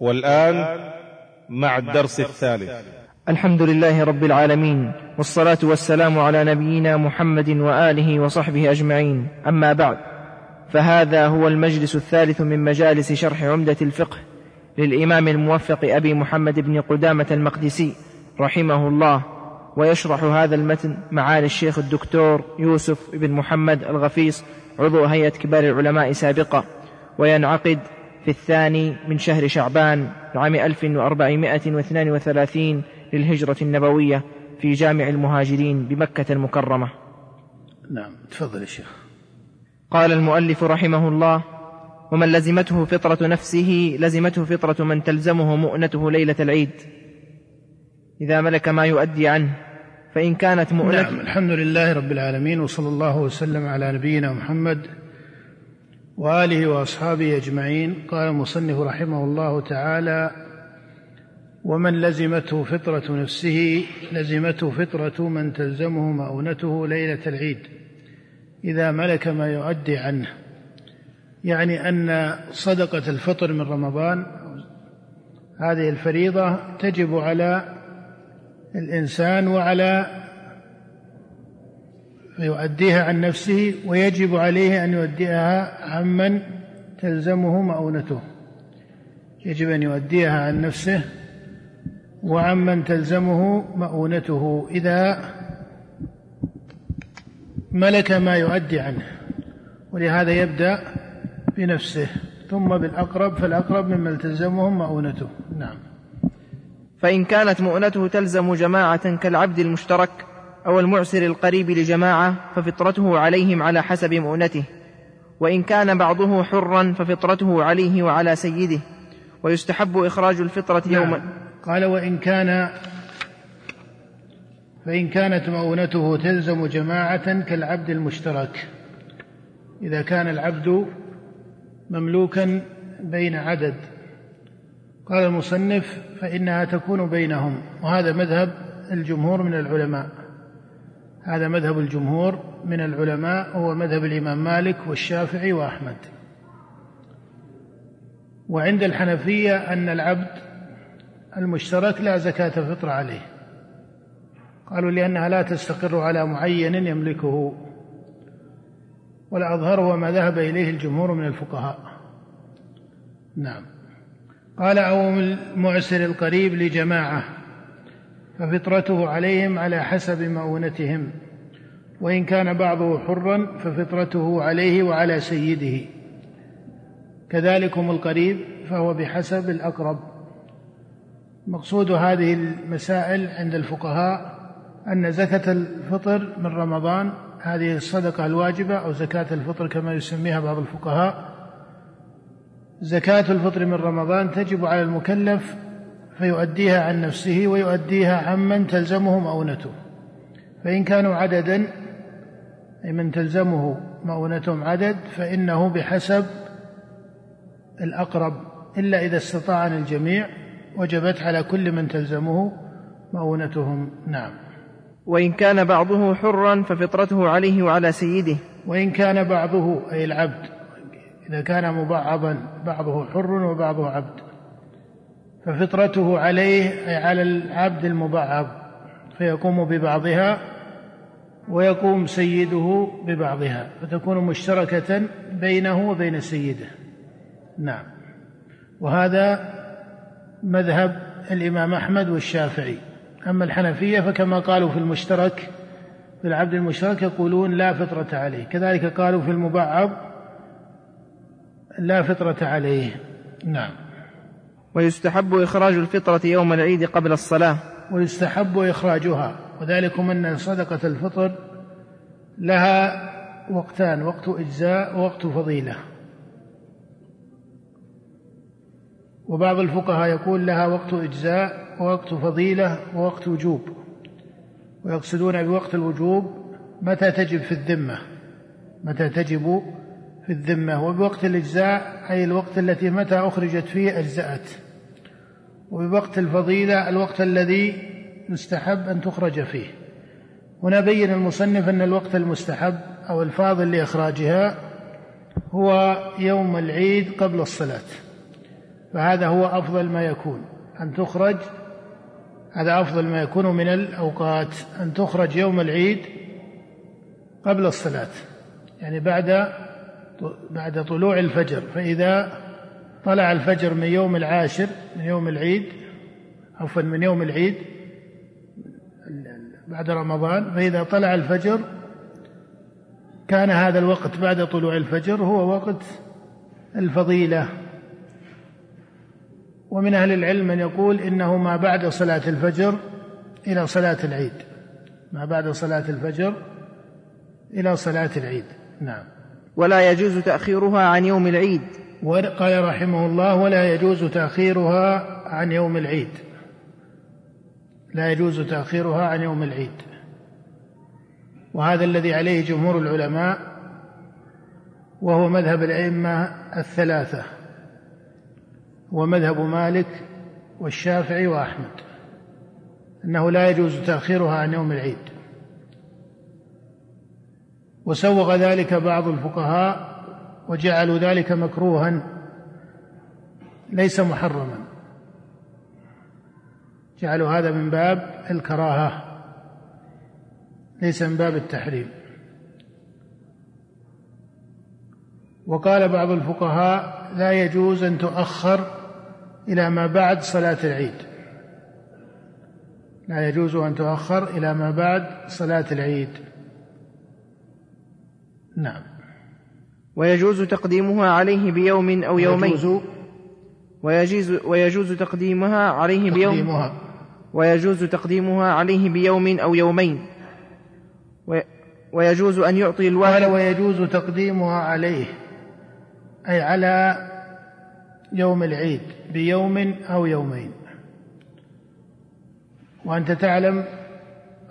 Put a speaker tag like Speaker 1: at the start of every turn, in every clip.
Speaker 1: والآن مع الدرس الثالث.
Speaker 2: الحمد لله رب العالمين والصلاة والسلام على نبينا محمد وآله وصحبه أجمعين. أما بعد فهذا هو المجلس الثالث من مجالس شرح عمدة الفقه للإمام الموفق أبي محمد بن قدامة المقدسي رحمه الله ويشرح هذا المتن معالي الشيخ الدكتور يوسف بن محمد الغفيص عضو هيئة كبار العلماء سابقا وينعقد في الثاني من شهر شعبان عام 1432 للهجرة النبوية في جامع المهاجرين بمكة المكرمة.
Speaker 3: نعم تفضل يا شيخ.
Speaker 2: قال المؤلف رحمه الله ومن لزمته فطرة نفسه لزمته فطرة من تلزمه مؤنته ليلة العيد. إذا ملك ما يؤدي عنه فإن كانت مؤنته
Speaker 3: نعم الحمد لله رب العالمين وصلى الله وسلم على نبينا محمد وآله وأصحابه أجمعين. قال المصنف رحمه الله تعالى ومن لزمته فطرة نفسه لزمته فطرة من تلزمه مؤونته ليلة العيد إذا ملك ما يؤدي عنه. يعني أن صدقة الفطر من رمضان هذه الفريضة تجب على الإنسان وعلى يؤديها عن نفسه ويجب عليه أن يؤديها عمن تلزمه مؤونته. يجب أن يؤديها عن نفسه وعمن تلزمه مؤونته. إذا ملك ما يؤدي عنه ولهذا يبدأ بنفسه ثم بالأقرب فالأقرب ممن تلزمهم مؤونته. نعم.
Speaker 2: فإن كانت مؤنته تلزم جماعة كالعبد المشترك أو المعسر القريب لجماعة ففطرته عليهم على حسب مؤنته وإن كان بعضه حرا ففطرته عليه وعلى سيده ويستحب إخراج الفطرة
Speaker 3: نعم.
Speaker 2: يوما.
Speaker 3: قال وإن كان فإن كانت مؤونته تلزم جماعة كالعبد المشترك. إذا كان العبد مملوكا بين عدد. قال المصنف فإنها تكون بينهم وهذا مذهب الجمهور من العلماء. هذا مذهب الجمهور من العلماء هو مذهب الإمام مالك والشافعي وأحمد. وعند الحنفية أن العبد المشترك لا زكاة فطر عليه. قالوا لأنها لا تستقر على معين يملكه. والأظهر هو ما ذهب إليه الجمهور من الفقهاء. نعم. قال أو المعسر القريب لجماعة. ففطرته عليهم على حسب مؤونتهم. وإن كان بعضه حرا ففطرته عليه وعلى سيده. كذلكم القريب فهو بحسب الأقرب. مقصود هذه المسائل عند الفقهاء أن زكاة الفطر من رمضان هذه الصدقة الواجبة أو زكاة الفطر كما يسميها بعض الفقهاء. زكاة الفطر من رمضان تجب على المكلف فيؤديها عن نفسه ويؤديها عمن تلزمه مؤونته. فإن كانوا عددا أي من تلزمه مؤونتهم عدد فإنه بحسب الأقرب إلا إذا استطاع الجميع وجبت على كل من تلزمه مؤونتهم. نعم.
Speaker 2: وإن كان بعضه حرا ففطرته عليه وعلى سيده.
Speaker 3: وإن كان بعضه أي العبد إذا كان مبعضا بعضه حر وبعضه عبد. ففطرته عليه أي على العبد المبعض فيقوم ببعضها ويقوم سيده ببعضها فتكون مشتركة بينه وبين سيده. نعم. وهذا مذهب الإمام أحمد والشافعي. أما الحنفية فكما قالوا في المشترك في العبد المشترك يقولون لا فطرة عليه كذلك قالوا في المبعض لا فطرة عليه. نعم.
Speaker 2: ويستحب إخراج الفطرة يوم العيد قبل الصلاة.
Speaker 3: ويستحب إخراجها. وذلكم أن صدقة الفطر. لها وقتان وقت إجزاء ووقت فضيلة. وبعض الفقهاء يقول لها وقت إجزاء ووقت فضيلة ووقت وجوب. ويقصدون بوقت الوجوب متى تجب في الذمة. متى تجب في الذمة. وبوقت الإجزاء أي الوقت التي متى أخرجت فيه أجزأت. وبوقت الفضيلة الوقت الذي يستحب أن تخرج فيه. هنا بين المصنف أن الوقت المستحب أو الفاضل لإخراجها هو يوم العيد قبل الصلاة. فهذا هو أفضل ما يكون. أن تخرج هذا أفضل ما يكون من الأوقات. أن تخرج يوم العيد قبل الصلاة. يعني بعد بعد طلوع الفجر. فإذا طلع الفجر من يوم العاشر من يوم العيد عفوا من يوم العيد بعد رمضان فإذا طلع الفجر كان هذا الوقت بعد طلوع الفجر هو وقت الفضيلة. ومن أهل العلم من يقول إنه ما بعد صلاة الفجر إلى صلاة العيد. ما بعد صلاة الفجر إلى صلاة العيد. نعم.
Speaker 2: ولا يجوز تأخيرها عن يوم العيد.
Speaker 3: قال رحمه الله ولا يجوز تأخيرها عن يوم العيد. لا يجوز تأخيرها عن يوم العيد. وهذا الذي عليه جمهور العلماء وهو مذهب الأئمة الثلاثة. ومذهب مالك والشافعي وأحمد. أنه لا يجوز تأخيرها عن يوم العيد. وسوغ ذلك بعض الفقهاء وجعلوا ذلك مكروها ليس محرما. جعلوا هذا من باب الكراهة ليس من باب التحريم. وقال بعض الفقهاء لا يجوز أن تؤخر إلى ما بعد صلاة العيد. لا يجوز أن تؤخر إلى ما بعد صلاة العيد. نعم.
Speaker 2: ويجوز تقديمها عليه بيوم أو يومين.
Speaker 3: يجوز
Speaker 2: ويجوز, ويجوز تقديمها عليه بيوم
Speaker 3: تقديمها.
Speaker 2: ويجوز تقديمها عليه بيوم أو يومين. ويجوز أن يعطي
Speaker 3: قال
Speaker 2: الواحد
Speaker 3: ويجوز تقديمها عليه. أي على يوم العيد بيوم أو يومين. وأنت تعلم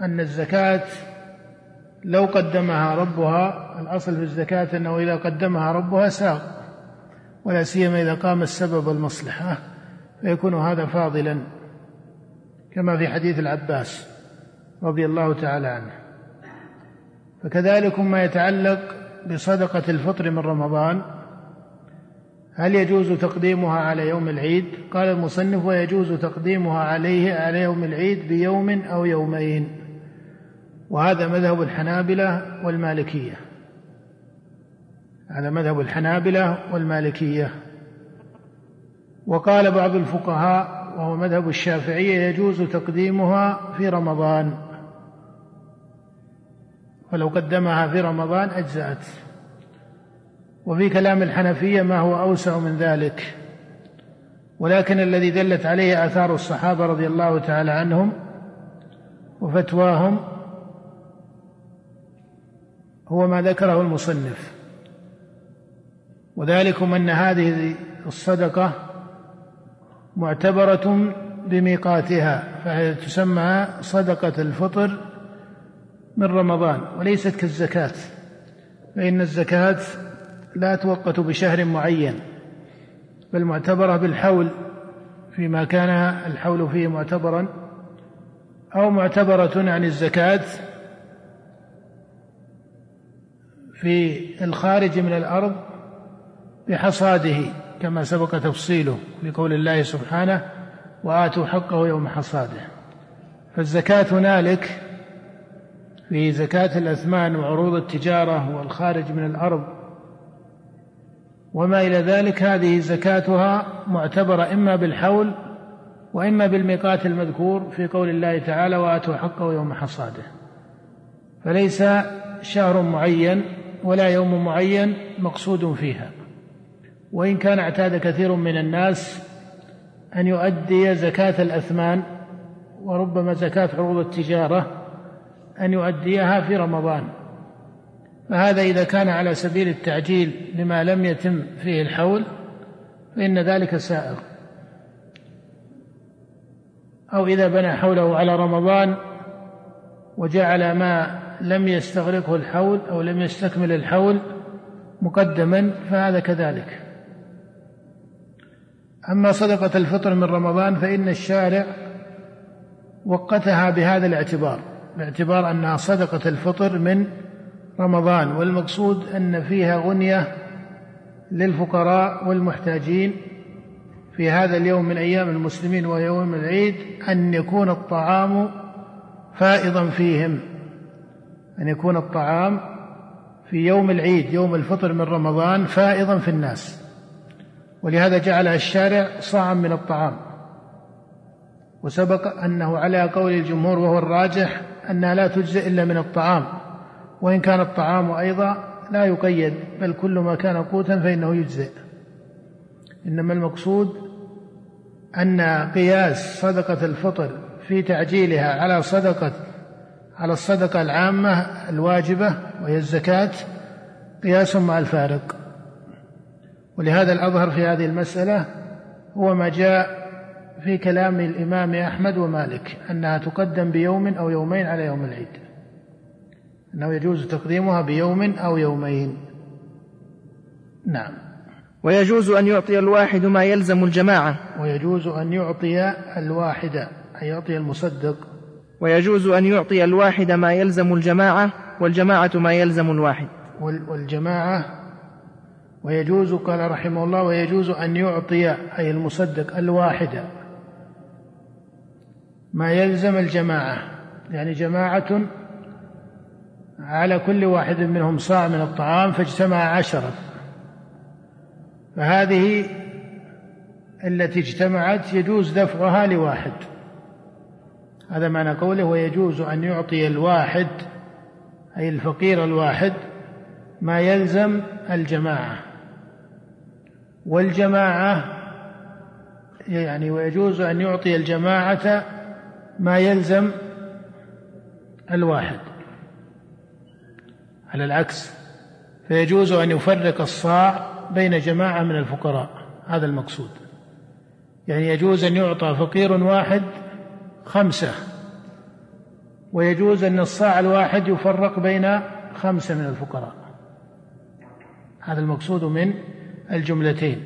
Speaker 3: أن الزكاة لو قدمها ربها الأصل في الزكاة أنه إذا قدمها ربها ساق ولا سيما إذا قام السبب المصلحة فيكون هذا فاضلا كما في حديث العباس رضي الله تعالى عنه فكذلك ما يتعلق بصدقة الفطر من رمضان هل يجوز تقديمها على يوم العيد؟ قال المصنف ويجوز تقديمها عليه على يوم العيد بيوم أو يومين وهذا مذهب الحنابلة والمالكية. هذا مذهب الحنابلة والمالكية. وقال بعض الفقهاء وهو مذهب الشافعية يجوز تقديمها في رمضان. ولو قدمها في رمضان أجزأت. وفي كلام الحنفية ما هو أوسع من ذلك. ولكن الذي دلت عليه آثار الصحابة رضي الله تعالى عنهم وفتواهم هو ما ذكره المصنف. وذلكم أن هذه الصدقة معتبرة بميقاتها فهي تسمى صدقة الفطر من رمضان وليست كالزكاة فإن الزكاة لا توقت بشهر معين بل معتبرة بالحول فيما كان الحول فيه معتبرا أو معتبرة عن الزكاة في الخارج من الأرض بحصاده كما سبق تفصيله في قول الله سبحانه وآتوا حقه يوم حصاده. فالزكاة هنالك في زكاة الأثمان وعروض التجارة والخارج من الأرض. وما إلى ذلك هذه زكاتها معتبرة إما بالحول وإما بالميقات المذكور في قول الله تعالى وآتوا حقه يوم حصاده. فليس شهر معين ولا يوم معين مقصود فيها. وإن كان اعتاد كثير من الناس أن يؤدي زكاة الأثمان وربما زكاة عروض التجارة أن يؤديها في رمضان. فهذا إذا كان على سبيل التعجيل لما لم يتم فيه الحول فإن ذلك سائغ. أو إذا بنى حوله على رمضان وجعل ما لم يستغرقه الحول أو لم يستكمل الحول مقدما فهذا كذلك. أما صدقة الفطر من رمضان فإن الشارع وقتها بهذا الاعتبار باعتبار أنها صدقة الفطر من رمضان والمقصود أن فيها غنية للفقراء والمحتاجين في هذا اليوم من أيام المسلمين وهو يوم العيد أن يكون الطعام فائضا فيهم. أن يكون الطعام في يوم العيد يوم الفطر من رمضان فائضا في الناس. ولهذا جعل الشارع صاعا من الطعام. وسبق أنه على قول الجمهور وهو الراجح أنها لا تجزئ إلا من الطعام. وإن كان الطعام أيضا لا يقيد بل كل ما كان قوتا فإنه يجزئ. إنما المقصود أن قياس صدقة الفطر في تعجيلها على صدقة على الصدقة العامة الواجبة وهي الزكاة قياس مع الفارق. ولهذا الأظهر في هذه المسألة هو ما جاء في كلام الإمام أحمد ومالك أنها تقدم بيوم أو يومين على يوم العيد. أنه يجوز تقديمها بيوم أو يومين. نعم.
Speaker 2: ويجوز أن يعطي الواحد ما يلزم الجماعة.
Speaker 3: ويجوز أن يعطي الواحد أي يعطي المصدق.
Speaker 2: ويجوز أن يعطي الواحد ما يلزم الجماعة والجماعة ما يلزم الواحد.
Speaker 3: والجماعة ويجوز قال رحمه الله ويجوز أن يعطي أي المصدق الواحد ما يلزم الجماعة. يعني جماعة على كل واحد منهم صاع من الطعام فاجتمع عشرة. فهذه التي اجتمعت يجوز دفعها لواحد. هذا معنى قوله ويجوز أن يعطي الواحد أي الفقير الواحد ما يلزم الجماعة. والجماعة يعني ويجوز أن يعطي الجماعة ما يلزم الواحد. على العكس فيجوز أن يفرق الصاع بين جماعة من الفقراء هذا المقصود. يعني يجوز أن يعطى فقير واحد خمسة. ويجوز أن الصاع الواحد يفرق بين خمسة من الفقراء. هذا المقصود من الجملتين.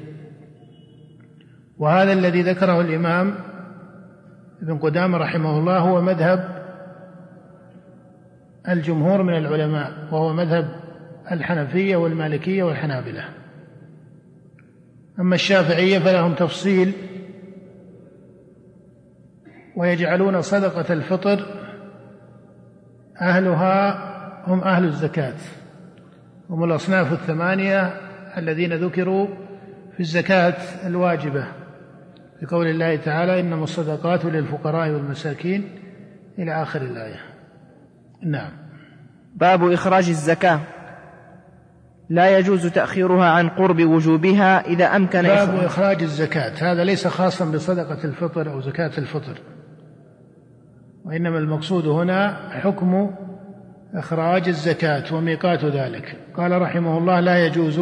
Speaker 3: وهذا الذي ذكره الإمام ابن قدامة رحمه الله هو مذهب الجمهور من العلماء وهو مذهب الحنفية والمالكية والحنابلة. أما الشافعية فلهم تفصيل ويجعلون صدقة الفطر أهلها هم أهل الزكاة. هم الأصناف الثمانية الذين ذكروا في الزكاة الواجبة. في قول الله تعالى إنما الصدقات للفقراء والمساكين إلى آخر الآية. نعم.
Speaker 2: باب إخراج الزكاة. لا يجوز تأخيرها عن قرب وجوبها إذا أمكن
Speaker 3: باب إخراج الزكاة. هذا ليس خاصا بصدقة الفطر أو زكاة الفطر. وإنما المقصود هنا حكم إخراج الزكاة وميقات ذلك. قال رحمه الله لا يجوز.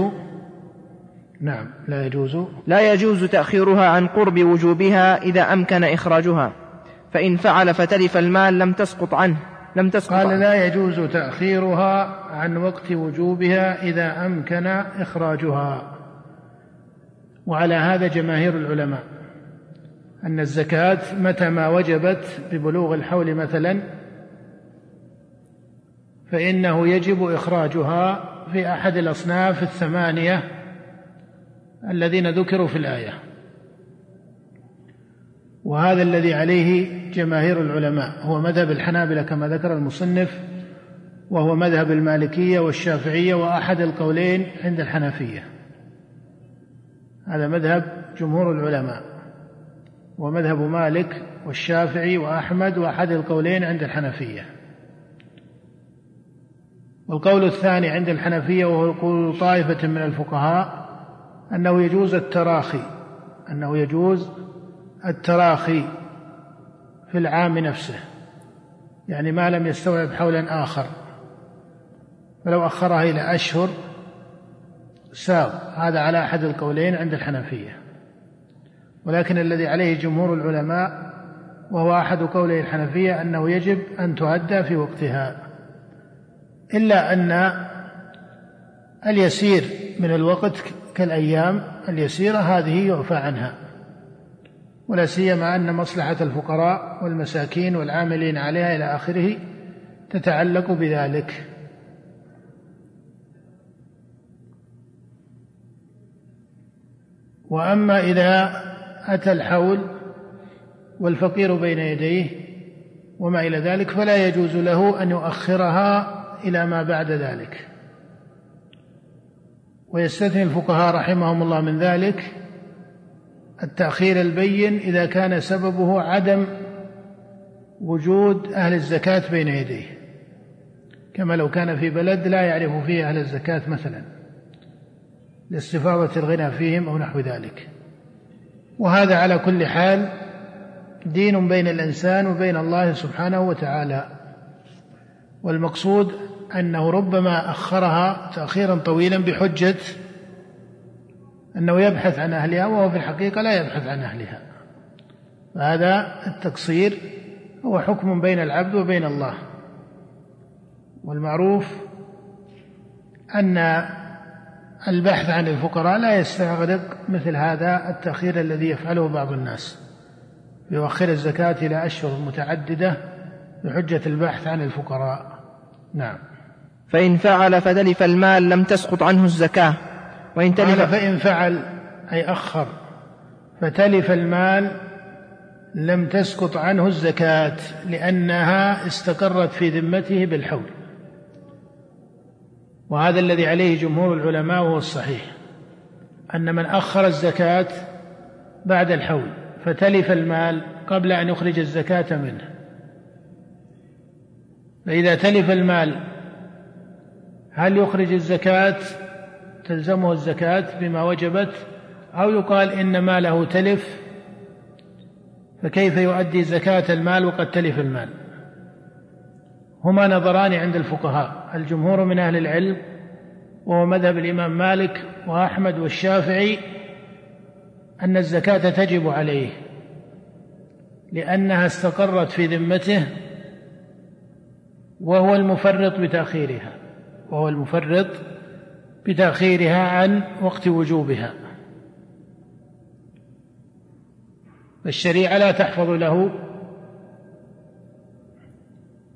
Speaker 3: نعم لا يجوز.
Speaker 2: لا يجوز تأخيرها عن قرب وجوبها إذا أمكن إخراجها. فإن فعل فتلف المال لم تسقط عنه لم تسقط
Speaker 3: قال عنه. لا يجوز تأخيرها عن وقت وجوبها إذا أمكن إخراجها. وعلى هذا جماهير العلماء. أن الزكاة متى ما وجبت ببلوغ الحول مثلا فإنه يجب إخراجها في أحد الأصناف الثمانية الذين ذكروا في الآية. وهذا الذي عليه جماهير العلماء هو مذهب الحنابلة كما ذكر المصنف وهو مذهب المالكية والشافعية وأحد القولين عند الحنفية. هذا مذهب جمهور العلماء. ومذهب مالك والشافعي وأحمد وأحد القولين عند الحنفية. والقول الثاني عند الحنفية وهو قول طائفة من الفقهاء أنه يجوز التراخي أنه يجوز التراخي في العام نفسه يعني ما لم يستوعب حولا آخر. فلو أخرها إلى أشهر ساغ هذا على أحد القولين عند الحنفية. ولكن الذي عليه جمهور العلماء وهو أحد قولي الحنفية أنه يجب أن تؤدى في وقتها. إلا أن اليسير من الوقت كالأيام اليسيرة هذه يعفى عنها. ولا سيما أن مصلحة الفقراء والمساكين والعاملين عليها إلى آخره تتعلق بذلك. وأما إذا أتى الحول والفقير بين يديه وما إلى ذلك فلا يجوز له أن يؤخرها إلى ما بعد ذلك. ويستثني الفقهاء رحمهم الله من ذلك التأخير البين إذا كان سببه عدم وجود أهل الزكاة بين يديه. كما لو كان في بلد لا يعرف فيه أهل الزكاة مثلا لاستفاضة الغنى فيهم أو نحو ذلك. وهذا على كل حال دين بين الإنسان وبين الله سبحانه وتعالى. والمقصود أنه ربما أخرها تأخيرا طويلا بحجة أنه يبحث عن أهلها وهو في الحقيقة لا يبحث عن أهلها. فهذا التقصير هو حكم بين العبد وبين الله. والمعروف أن البحث عن الفقراء لا يستغرق مثل هذا التأخير الذي يفعله بعض الناس. يؤخر الزكاة إلى أشهر متعددة بحجة البحث عن الفقراء. نعم.
Speaker 2: فإن فعل فتلف المال لم تسقط عنه الزكاة. وإن تلف
Speaker 3: فإن فعل أي أخر فتلف المال لم تسقط عنه الزكاة لأنها استقرت في ذمته بالحول. وهذا الذي عليه جمهور العلماء وهو الصحيح أن من أخر الزكاة بعد الحول فتلف المال قبل أن يخرج الزكاة منه. فإذا تلف المال هل يخرج الزكاة؟ تلزمه الزكاة بما وجبت؟ أو يقال إن ماله تلف فكيف يؤدي زكاة المال وقد تلف المال؟ هما نظران عند الفقهاء الجمهور من أهل العلم وهو مذهب الإمام مالك وأحمد والشافعي أن الزكاة تجب عليه لأنها استقرت في ذمته وهو المفرط بتأخيرها وهو المفرط بتأخيرها عن وقت وجوبها. فالشريعة لا تحفظ له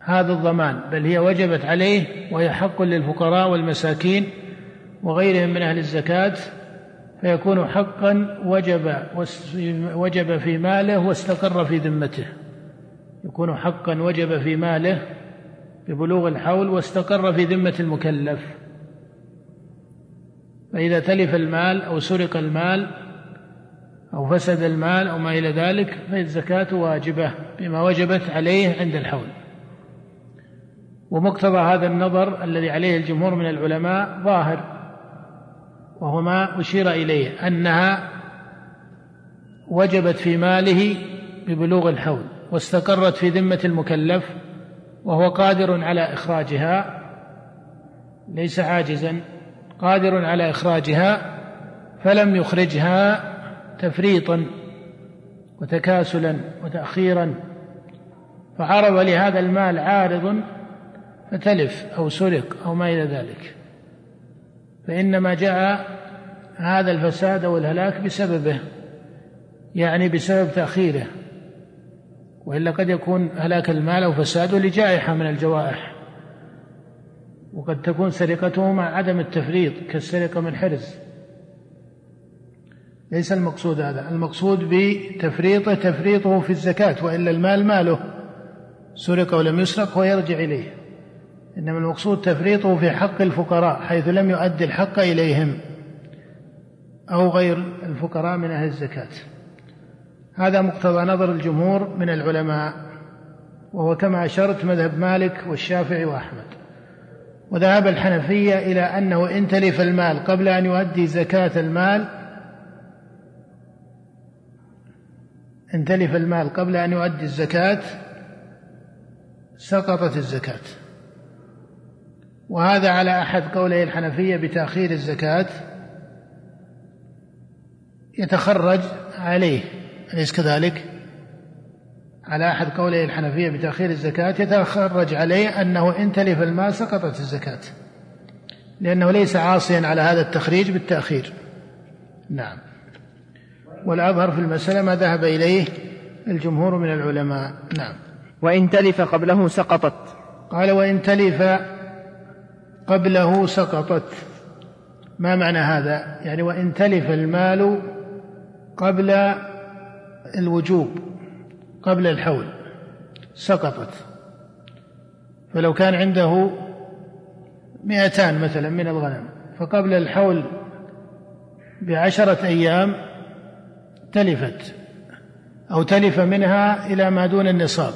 Speaker 3: هذا الضمان بل هي وجبت عليه وهي حق للفقراء والمساكين وغيرهم من أهل الزكاة فيكون حقا وجب وجب في ماله واستقر في ذمته. يكون حقا وجب في ماله ببلوغ الحول واستقر في ذمة المكلف. فإذا تلف المال أو سرق المال أو فسد المال أو ما إلى ذلك فالزكاة واجبة بما وجبت عليه عند الحول. ومقتضى هذا النظر الذي عليه الجمهور من العلماء ظاهر وهو ما أشير إليه أنها وجبت في ماله ببلوغ الحول واستقرت في ذمة المكلف وهو قادر على إخراجها ليس عاجزا قادر على إخراجها فلم يخرجها تفريطا وتكاسلا وتأخيرا فعرض لهذا المال عارض فتلف أو سرق أو ما إلى ذلك. فإنما جاء هذا الفساد أو الهلاك بسببه يعني بسبب تأخيره. وإلا قد يكون هلاك المال أو فساده لجائحة من الجوائح. وقد تكون سرقته مع عدم التفريط كالسرقة من حرز. ليس المقصود هذا المقصود بتفريطه تفريطه في الزكاة وإلا المال ماله سرق ولم يسرق ويرجع إليه. إنما المقصود تفريطه في حق الفقراء حيث لم يؤدي الحق إليهم أو غير الفقراء من أهل الزكاة. هذا مقتضى نظر الجمهور من العلماء وهو كما أشرت مذهب مالك والشافعي وأحمد. وذهب الحنفية إلى أنه إن تلف المال قبل أن يؤدي زكاة المال إن تلف المال قبل أن يؤدي الزكاة سقطت الزكاة. وهذا على أحد قولي الحنفية بتأخير الزكاة يتخرج عليه أليس كذلك؟ على أحد قولي الحنفية بتأخير الزكاة يتخرج عليه أنه إن تلف المال سقطت الزكاة لأنه ليس عاصيا على هذا التخريج بالتأخير. نعم. والأظهر في المسألة ما ذهب إليه الجمهور من العلماء. نعم.
Speaker 2: وإن تلف قبله سقطت.
Speaker 3: قال وإن تلف قبله سقطت. ما معنى هذا؟ يعني وإن تلف المال قبل الوجوب قبل الحول سقطت. فلو كان عنده مئتان مثلا من الغنم فقبل الحول بعشرة أيام تلفت أو تلف منها إلى ما دون النصاب.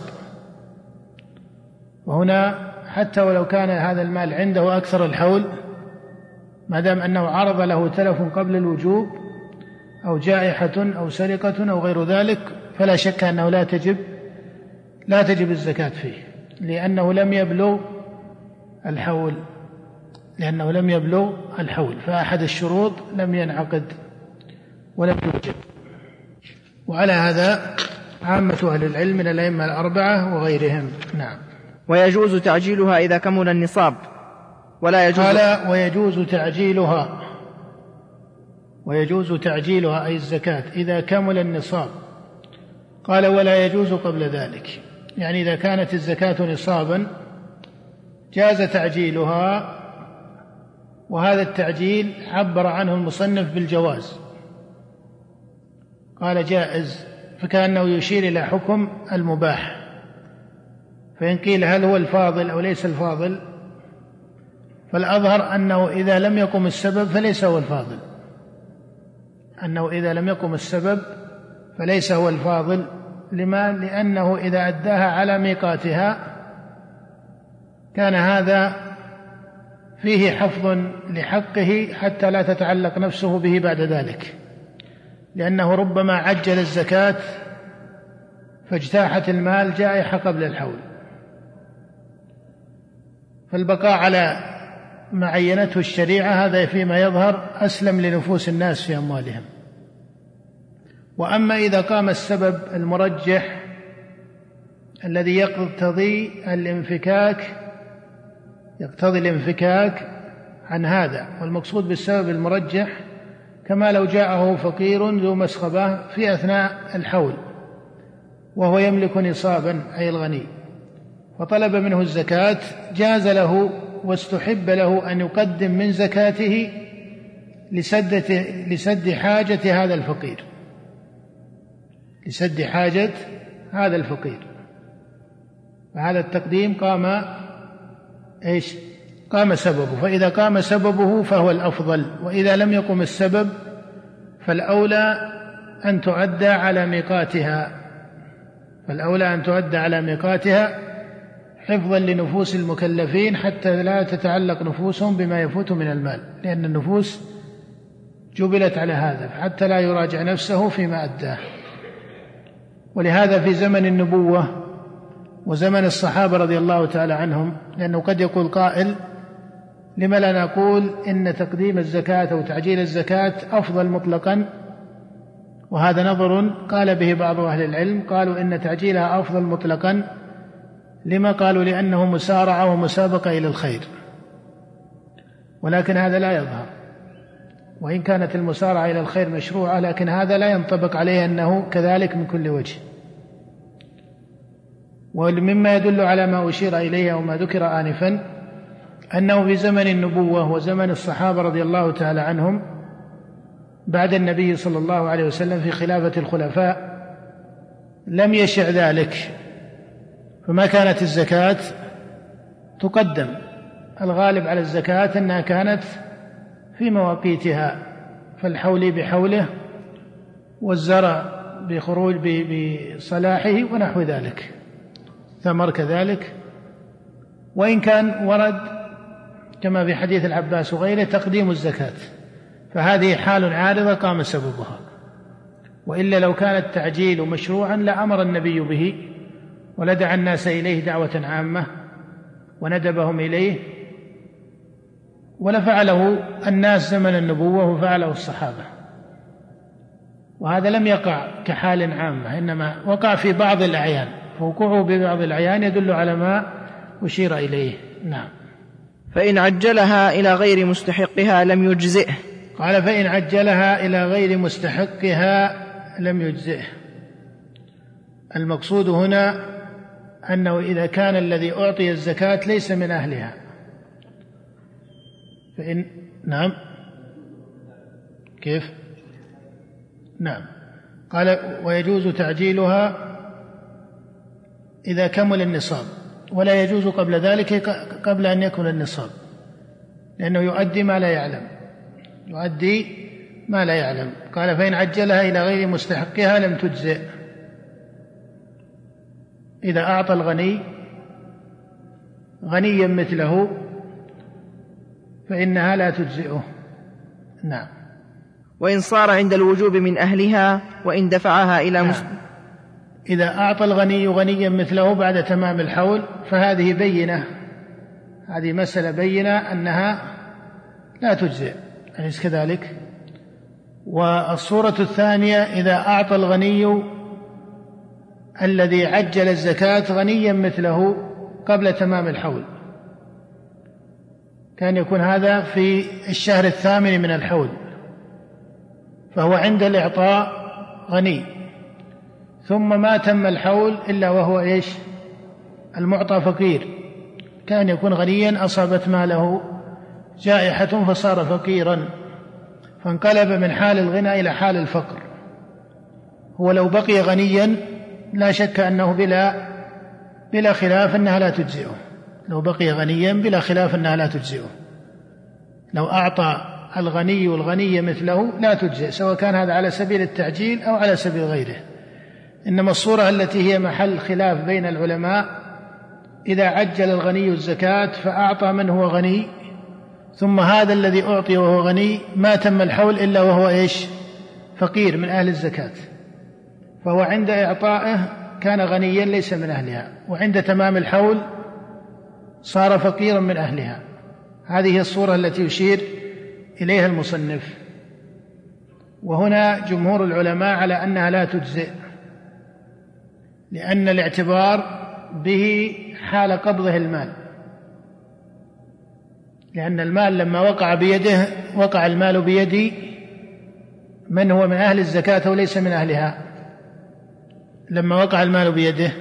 Speaker 3: وهنا حتى ولو كان هذا المال عنده أكثر الحول ما دام أنه عرض له تلف قبل الوجوب أو جائحة أو سرقة أو غير ذلك فلا شك أنه لا تجب لا تجب الزكاة فيه لأنه لم يبلغ الحول لأنه لم يبلغ الحول فأحد الشروط لم ينعقد ولم يوجد وعلى هذا عامة أهل العلم من الأئمة الأربعة وغيرهم. نعم.
Speaker 2: ويجوز تعجيلها إذا كمل النصاب. ولا يجوز
Speaker 3: قال ويجوز تعجيلها. ويجوز تعجيلها أي الزكاة إذا كمل النصاب. قال ولا يجوز قبل ذلك. يعني إذا كانت الزكاة نصابا جاز تعجيلها وهذا التعجيل عبر عنه المصنف بالجواز. قال جائز فكأنه يشير إلى حكم المباح. فإن قيل هل هو الفاضل أو ليس الفاضل فالأظهر أنه إذا لم يقم السبب فليس هو الفاضل. أنه إذا لم يقم السبب فليس هو الفاضل لما؟ لأنه إذا أداها على ميقاتها كان هذا فيه حفظ لحقه حتى لا تتعلق نفسه به بعد ذلك. لأنه ربما عجل الزكاة فاجتاحت المال جائحة قبل الحول. فالبقاء على ما عينته الشريعة هذا فيما يظهر أسلم لنفوس الناس في أموالهم. وأما إذا قام السبب المرجح الذي يقتضي الانفكاك يقتضي الانفكاك عن هذا والمقصود بالسبب المرجح كما لو جاءه فقير ذو مسخبة في أثناء الحول وهو يملك نصابا أي الغني. فطلب منه الزكاة جاز له واستحب له أن يقدم من زكاته لسد لسد حاجة هذا الفقير. لسد حاجة هذا الفقير. فهذا التقديم قام إيش؟ قام سببه. فإذا قام سببه فهو الأفضل. وإذا لم يقم السبب فالأولى أن تؤدى على ميقاتها. فالأولى أن تؤدى على ميقاتها حفظا لنفوس المكلفين حتى لا تتعلق نفوسهم بما يفوت من المال لأن النفوس جبلت على هذا حتى لا يراجع نفسه فيما أداه. ولهذا في زمن النبوة وزمن الصحابة رضي الله تعالى عنهم لأنه قد يقول قائل لما لا نقول إن تقديم الزكاة أو تعجيل الزكاة أفضل مطلقا؟ وهذا نظر قال به بعض أهل العلم قالوا إن تعجيلها أفضل مطلقا لما قالوا لأنه مسارعة ومسابقة إلى الخير. ولكن هذا لا يظهر. وإن كانت المسارعة إلى الخير مشروعة لكن هذا لا ينطبق عليه أنه كذلك من كل وجه. ومما يدل على ما أشير إليه أو ما ذكر آنفا أنه في زمن النبوة وزمن الصحابة رضي الله تعالى عنهم بعد النبي صلى الله عليه وسلم في خلافة الخلفاء لم يشع ذلك. فما كانت الزكاة تقدم. الغالب على الزكاة أنها كانت في مواقيتها فالحول بحوله والزرع بخروج بصلاحه ونحو ذلك. ثمر كذلك. وإن كان ورد كما في حديث العباس وغيره تقديم الزكاة فهذه حال عارضة قام سببها. وإلا لو كان التعجيل مشروعا لأمر النبي به. ولدعا الناس إليه دعوة عامة وندبهم إليه ولفعله الناس زمن النبوة وفعله الصحابة. وهذا لم يقع كحال عامة إنما وقع في بعض الأعيان. فوقوعه ببعض الأعيان يدل على ما أشير إليه. نعم.
Speaker 2: فإن عجلها إلى غير مستحقها لم يجزئه.
Speaker 3: قال فإن عجلها إلى غير مستحقها لم يجزئه. المقصود هنا أنه إذا كان الذي أعطي الزكاة ليس من أهلها. فإن نعم. كيف؟ نعم. قال ويجوز تعجيلها إذا كمل النصاب. ولا يجوز قبل ذلك قبل أن يكمل النصاب. لأنه يؤدي ما لا يعلم. يؤدي ما لا يعلم. قال فإن عجلها إلى غير مستحقها لم تجزئ. إذا أعطى الغني غنيا مثله فإنها لا تجزئه نعم
Speaker 2: وإن صار عند الوجوب من أهلها وإن دفعها إلى
Speaker 3: نعم.
Speaker 2: مسلم
Speaker 3: إذا أعطى الغني غنيا مثله بعد تمام الحول فهذه بينة هذه مسألة بينة أنها لا تجزئ أليس كذلك؟ والصورة الثانية إذا أعطى الغني الذي عجل الزكاة غنيا مثله قبل تمام الحول. كان يكون هذا في الشهر الثامن من الحول فهو عند الإعطاء غني. ثم ما تم الحول إلا وهو إيش؟ المعطى فقير. كان يكون غنيا أصابت ماله جائحة فصار فقيرا فانقلب من حال الغنى إلى حال الفقر. هو لو بقي غنيا لا شك أنه بلا بلا خلاف أنها لا تجزئه. لو بقي غنيا بلا خلاف أنها لا تجزئه. لو أعطى الغني الغني مثله لا تجزئ سواء كان هذا على سبيل التعجيل أو على سبيل غيره. إنما الصورة التي هي محل خلاف بين العلماء إذا عجل الغني الزكاة فأعطى من هو غني ثم هذا الذي أعطي وهو غني ما تم الحول إلا وهو إيش؟ فقير من أهل الزكاة. فهو عند إعطائه كان غنيا ليس من أهلها وعند تمام الحول صار فقيرا من أهلها. هذه الصورة التي يشير إليها المصنف. وهنا جمهور العلماء على أنها لا تجزئ لأن الاعتبار به حال قبضه المال. لأن المال لما وقع بيده وقع المال بيد من هو من أهل الزكاة وليس من أهلها؟ لما وقع المال بيده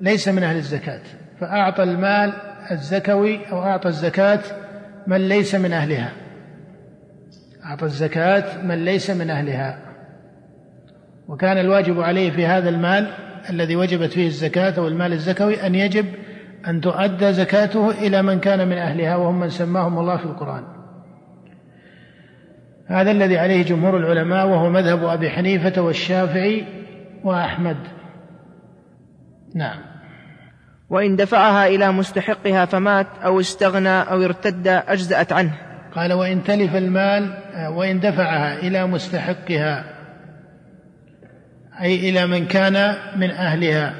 Speaker 3: ليس من أهل الزكاة فأعطى المال الزكوي أو أعطى الزكاة من ليس من أهلها. أعطى الزكاة من ليس من أهلها. وكان الواجب عليه في هذا المال الذي وجبت فيه الزكاة أو المال الزكوي أن يجب أن تؤدى زكاته إلى من كان من أهلها وهم من سماهم الله في القرآن. هذا الذي عليه جمهور العلماء وهو مذهب أبي حنيفة والشافعي وأحمد. نعم.
Speaker 2: وإن دفعها إلى مستحقها فمات أو استغنى أو ارتد أجزأت عنه.
Speaker 3: قال وإن تلف المال وإن دفعها إلى مستحقها أي إلى من كان من أهلها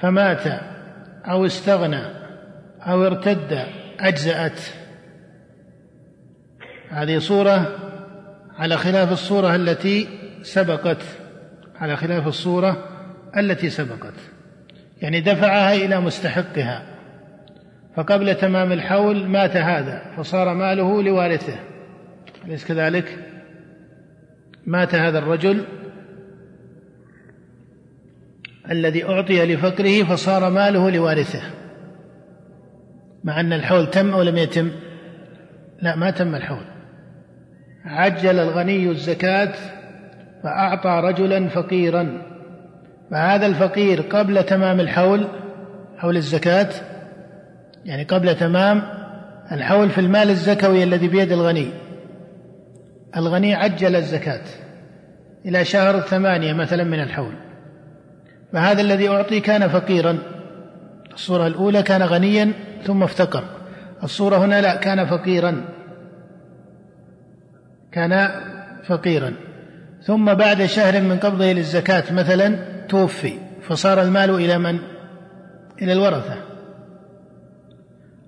Speaker 3: فمات أو استغنى أو ارتد أجزأت. هذه صورة على خلاف الصورة التي سبقت. على خلاف الصورة التي سبقت. يعني دفعها إلى مستحقها. فقبل تمام الحول مات هذا فصار ماله لوارثه. أليس كذلك؟ مات هذا الرجل الذي أعطي لفقره فصار ماله لوارثه. مع أن الحول تم أو لم يتم؟ لا ما تم الحول. عجل الغني الزكاة فأعطى رجلا فقيرا. فهذا الفقير قبل تمام الحول حول الزكاة يعني قبل تمام الحول في المال الزكوي الذي بيد الغني. الغني عجل الزكاة إلى شهر ثمانية مثلا من الحول. فهذا الذي أعطي كان فقيرا. الصورة الأولى كان غنيا ثم افتقر. الصورة هنا لا كان فقيرا. كان فقيرا. ثم بعد شهر من قبضه للزكاة مثلا توفي فصار المال إلى من؟ إلى الورثة.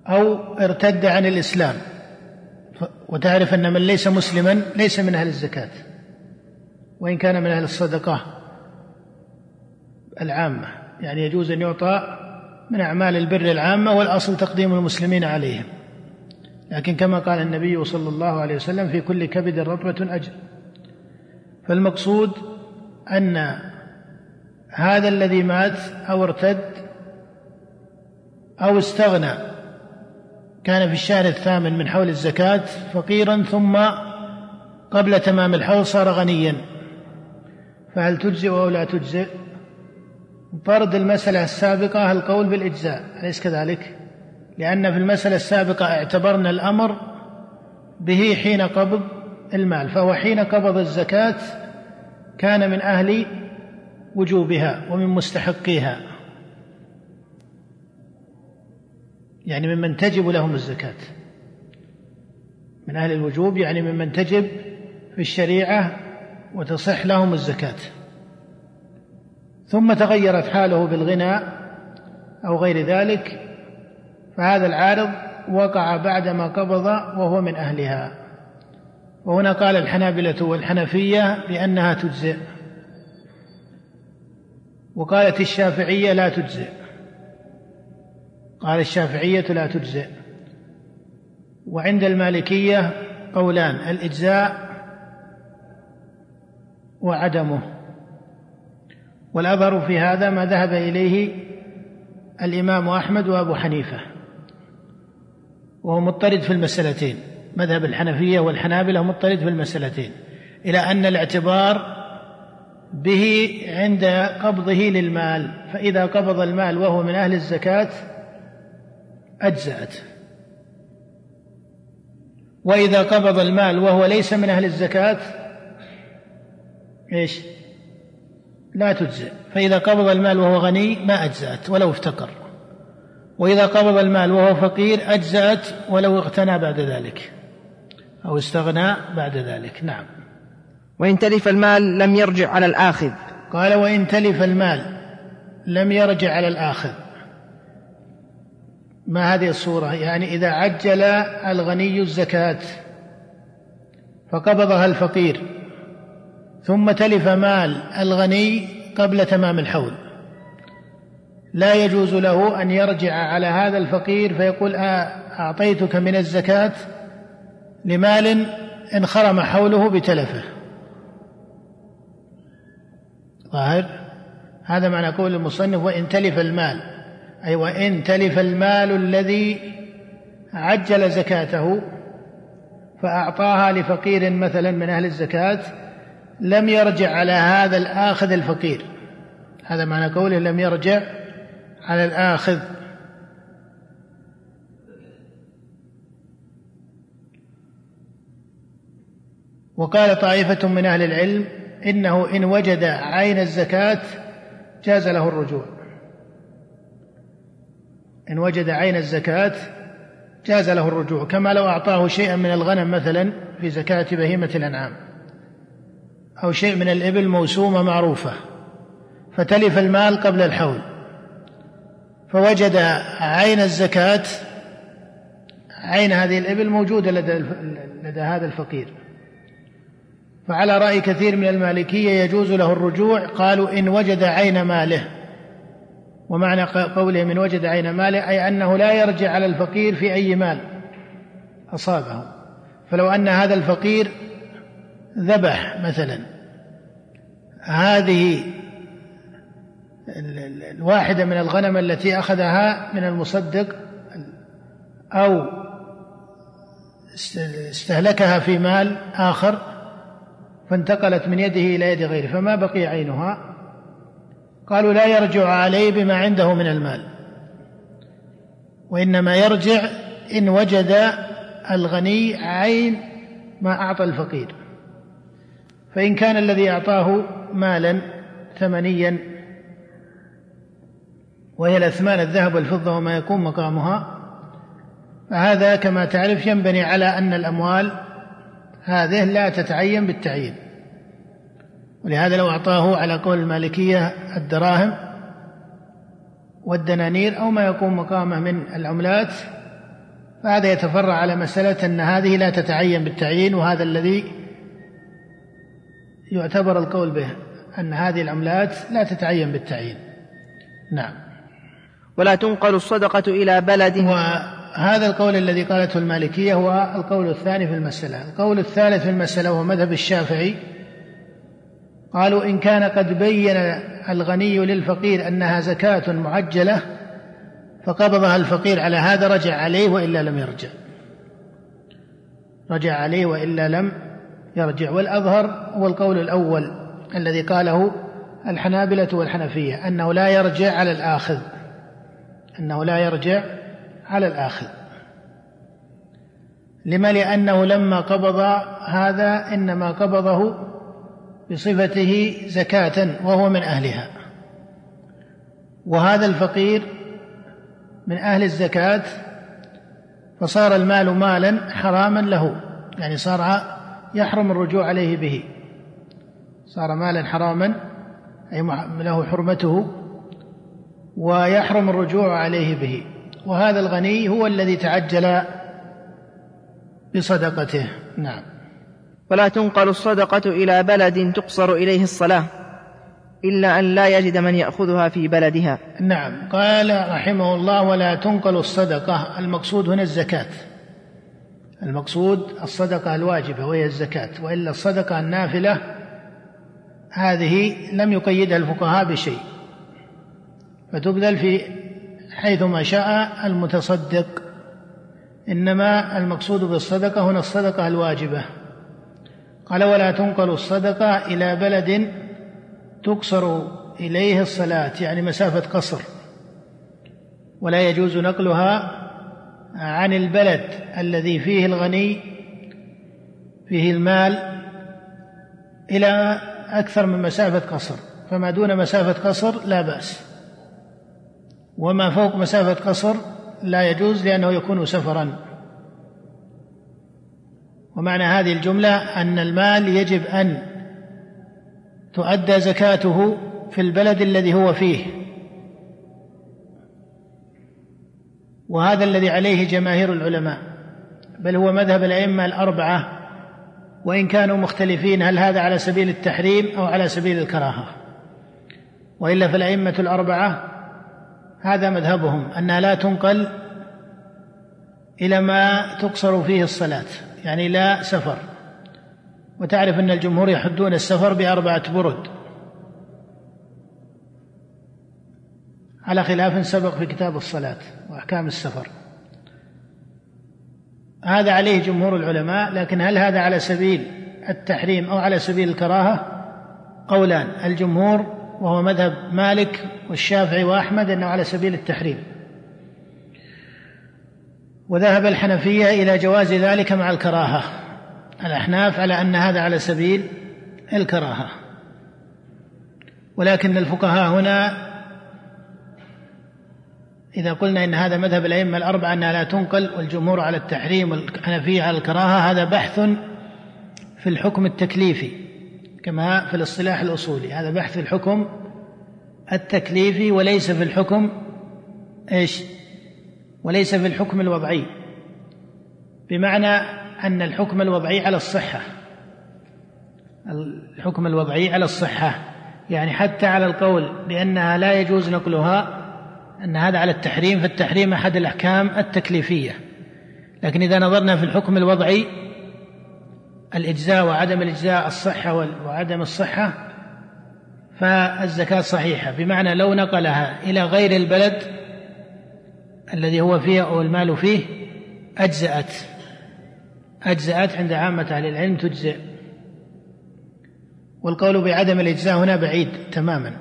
Speaker 3: أو ارتد عن الإسلام. وتعرف أن من ليس مسلما ليس من أهل الزكاة. وإن كان من أهل الصدقة العامة. يعني يجوز أن يعطى من أعمال البر العامة والأصل تقديم المسلمين عليهم. لكن كما قال النبي صلى الله عليه وسلم في كل كبد رطبة أجر. فالمقصود أن هذا الذي مات أو ارتد أو استغنى كان في الشهر الثامن من حول الزكاة فقيرا ثم قبل تمام الحول صار غنيا. فهل تجزئ أو لا تجزئ؟ طرد المسألة السابقة القول بالإجزاء أليس كذلك؟ لأن في المسألة السابقة اعتبرنا الأمر به حين قبض المال فهو حين قبض الزكاة كان من أهل وجوبها ومن مستحقيها. يعني ممن تجب لهم الزكاة. من أهل الوجوب يعني ممن تجب في الشريعة وتصح لهم الزكاة. ثم تغيرت حاله بالغنى أو غير ذلك فهذا العارض وقع بعدما قبض وهو من أهلها. وهنا قال الحنابلة والحنفية بأنها تجزئ. وقالت الشافعية لا تجزئ. قال الشافعية لا تجزئ. وعند المالكية قولان الإجزاء وعدمه. والأظهر في هذا ما ذهب إليه الإمام أحمد وأبو حنيفة. وهو مضطرد في المسألتين. مذهب الحنفية والحنابلة مضطرد في المسألتين إلى أن الاعتبار به عند قبضه للمال فإذا قبض المال وهو من أهل الزكاة أجزأت. وإذا قبض المال وهو ليس من أهل الزكاة إيش؟ لا تجزئ. فإذا قبض المال وهو غني ما أجزأت ولو افتقر. وإذا قبض المال وهو فقير أجزأت ولو اغتنى بعد ذلك. أو استغنى بعد ذلك. نعم.
Speaker 2: وإن تلف المال لم يرجع على الآخذ.
Speaker 3: قال وإن تلف المال لم يرجع على الآخذ. ما هذه الصورة؟ يعني إذا عجل الغني الزكاة فقبضها الفقير ثم تلف مال الغني قبل تمام الحول. لا يجوز له أن يرجع على هذا الفقير فيقول أعطيتك من الزكاة لمال انخرم حوله بتلفه. ظاهر؟ هذا معنى قول المصنف وإن تلف المال. أي وإن تلف المال الذي عجل زكاته فأعطاها لفقير مثلا من أهل الزكاة لم يرجع على هذا الآخذ الفقير. هذا معنى قوله لم يرجع على الآخذ وقال طائفة من أهل العلم إنه إن وجد عين الزكاة جاز له الرجوع. إن وجد عين الزكاة جاز له الرجوع كما لو أعطاه شيئا من الغنم مثلا في زكاة بهيمة الأنعام أو شيء من الإبل موسومة معروفة فتلف المال قبل الحول. فوجد عين الزكاة عين هذه الإبل موجودة لدى, لدى هذا الفقير. فعلى رأي كثير من المالكية يجوز له الرجوع قالوا إن وجد عين ماله. ومعنى قوله من وجد عين ماله أي أنه لا يرجع على الفقير في أي مال أصابه. فلو أن هذا الفقير ذبح مثلا هذه الواحدة من الغنم التي أخذها من المصدق أو استهلكها في مال آخر فانتقلت من يده إلى يد غيره فما بقي عينها؟ قالوا لا يرجع عليه بما عنده من المال. وإنما يرجع إن وجد الغني عين ما أعطى الفقير. فإن كان الذي أعطاه مالا ثمنيا وهي الأثمان الذهب والفضة وما يكون مقامها فهذا كما تعرف ينبني على أن الأموال هذه لا تتعين بالتعيين. ولهذا لو أعطاه على قول المالكية الدراهم والدنانير أو ما يكون مقامه من العملات فهذا يتفرع على مسألة أن هذه لا تتعين بالتعيين وهذا الذي يعتبر القول به أن هذه العملات لا تتعين بالتعيين. نعم.
Speaker 2: ولا تنقل الصدقة إلى بلد
Speaker 3: وهذا القول الذي قالته المالكية هو القول الثاني في المسألة. القول الثالث في المسألة هو مذهب الشافعي. قالوا إن كان قد بين الغني للفقير أنها زكاة معجلة فقبضها الفقير على هذا رجع عليه وإلا لم يرجع. رجع عليه وإلا لم يرجع. والأظهر هو القول الأول الذي قاله الحنابلة والحنفية أنه لا يرجع على الآخذ. أنه لا يرجع على الآخذ لما لأنه لما قبض هذا إنما قبضه بصفته زكاة وهو من أهلها. وهذا الفقير من أهل الزكاة فصار المال مالا حراما له يعني صار يحرم الرجوع عليه به. صار مالا حراما أي له حرمته ويحرم الرجوع عليه به. وهذا الغني هو الذي تعجل بصدقته. نعم.
Speaker 2: ولا تنقل الصدقة إلى بلد تقصر إليه الصلاة إلا أن لا يجد من يأخذها في بلدها.
Speaker 3: نعم. قال رحمه الله ولا تنقل الصدقة المقصود هنا الزكاة. المقصود الصدقة الواجبة وهي الزكاة وإلا الصدقة النافلة هذه لم يقيدها الفقهاء بشيء فتبذل في حيثما شاء المتصدق. إنما المقصود بالصدقة هنا الصدقة الواجبة. قال ولا تنقل الصدقة إلى بلد تقصر إليه الصلاة يعني مسافة قصر. ولا يجوز نقلها عن البلد الذي فيه الغني فيه المال إلى أكثر من مسافة قصر. فما دون مسافة قصر لا بأس. وما فوق مسافة قصر لا يجوز لأنه يكون سفرا. ومعنى هذه الجملة أن المال يجب أن تؤدى زكاته في البلد الذي هو فيه. وهذا الذي عليه جماهير العلماء. بل هو مذهب الأئمة الأربعة. وإن كانوا مختلفين هل هذا على سبيل التحريم أو على سبيل الكراهة. وإلا فالأئمة الأربعة هذا مذهبهم أنها لا تنقل إلى ما تقصر فيه الصلاة يعني لا سفر. وتعرف أن الجمهور يحدون السفر بأربعة برد. على خلاف سبق في كتاب الصلاة وأحكام السفر. هذا عليه جمهور العلماء لكن هل هذا على سبيل التحريم أو على سبيل الكراهة؟ قولان الجمهور وهو مذهب مالك والشافعي وأحمد إنه على سبيل التحريم. وذهب الحنفية إلى جواز ذلك مع الكراهة. الأحناف على أن هذا على سبيل الكراهة. ولكن الفقهاء هنا إذا قلنا إن هذا مذهب الأئمة الأربعة أنها لا تنقل والجمهور على التحريم والحنفية على الكراهة هذا بحث في الحكم التكليفي. كما في الاصطلاح الأصولي. هذا بحث في الحكم التكليفي وليس في الحكم إيش؟ وليس في الحكم الوضعي. بمعنى أن الحكم الوضعي على الصحة. الحكم الوضعي على الصحة. يعني حتى على القول بأنها لا يجوز نقلها أن هذا على التحريم فالتحريم أحد الأحكام التكليفية. لكن إذا نظرنا في الحكم الوضعي الإجزاء وعدم الإجزاء الصحة وعدم الصحة فالزكاة صحيحة. بمعنى لو نقلها إلى غير البلد الذي هو فيه أو المال فيه أجزأت. أجزأت عند عامة أهل العلم تجزئ. والقول بعدم الإجزاء هنا بعيد تماما.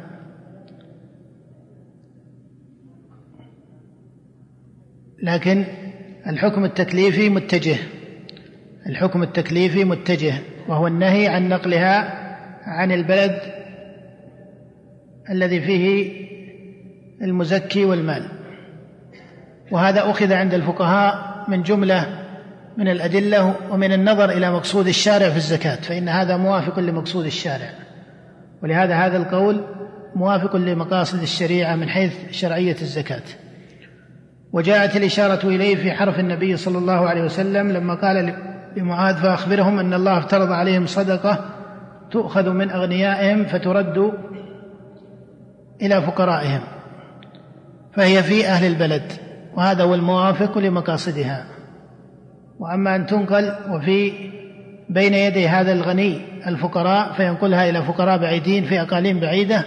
Speaker 3: لكن الحكم التكليفي متجه. الحكم التكليفي متجه وهو النهي عن نقلها عن البلد الذي فيه المزكي والمال. وهذا أخذ عند الفقهاء من جملة من الأدلة ومن النظر إلى مقصود الشارع في الزكاة فإن هذا موافق لمقصود الشارع. ولهذا هذا القول موافق لمقاصد الشريعة من حيث شرعية الزكاة. وجاءت الإشارة إليه في حرف النبي صلى الله عليه وسلم لما قال لمعاذ فأخبرهم أن الله افترض عليهم صدقة تؤخذ من أغنيائهم فترد إلى فقرائهم فهي في أهل البلد وهذا هو الموافق لمقاصدها. وأما أن تنقل وفي بين يدي هذا الغني الفقراء فينقلها إلى فقراء بعيدين في أقاليم بعيدة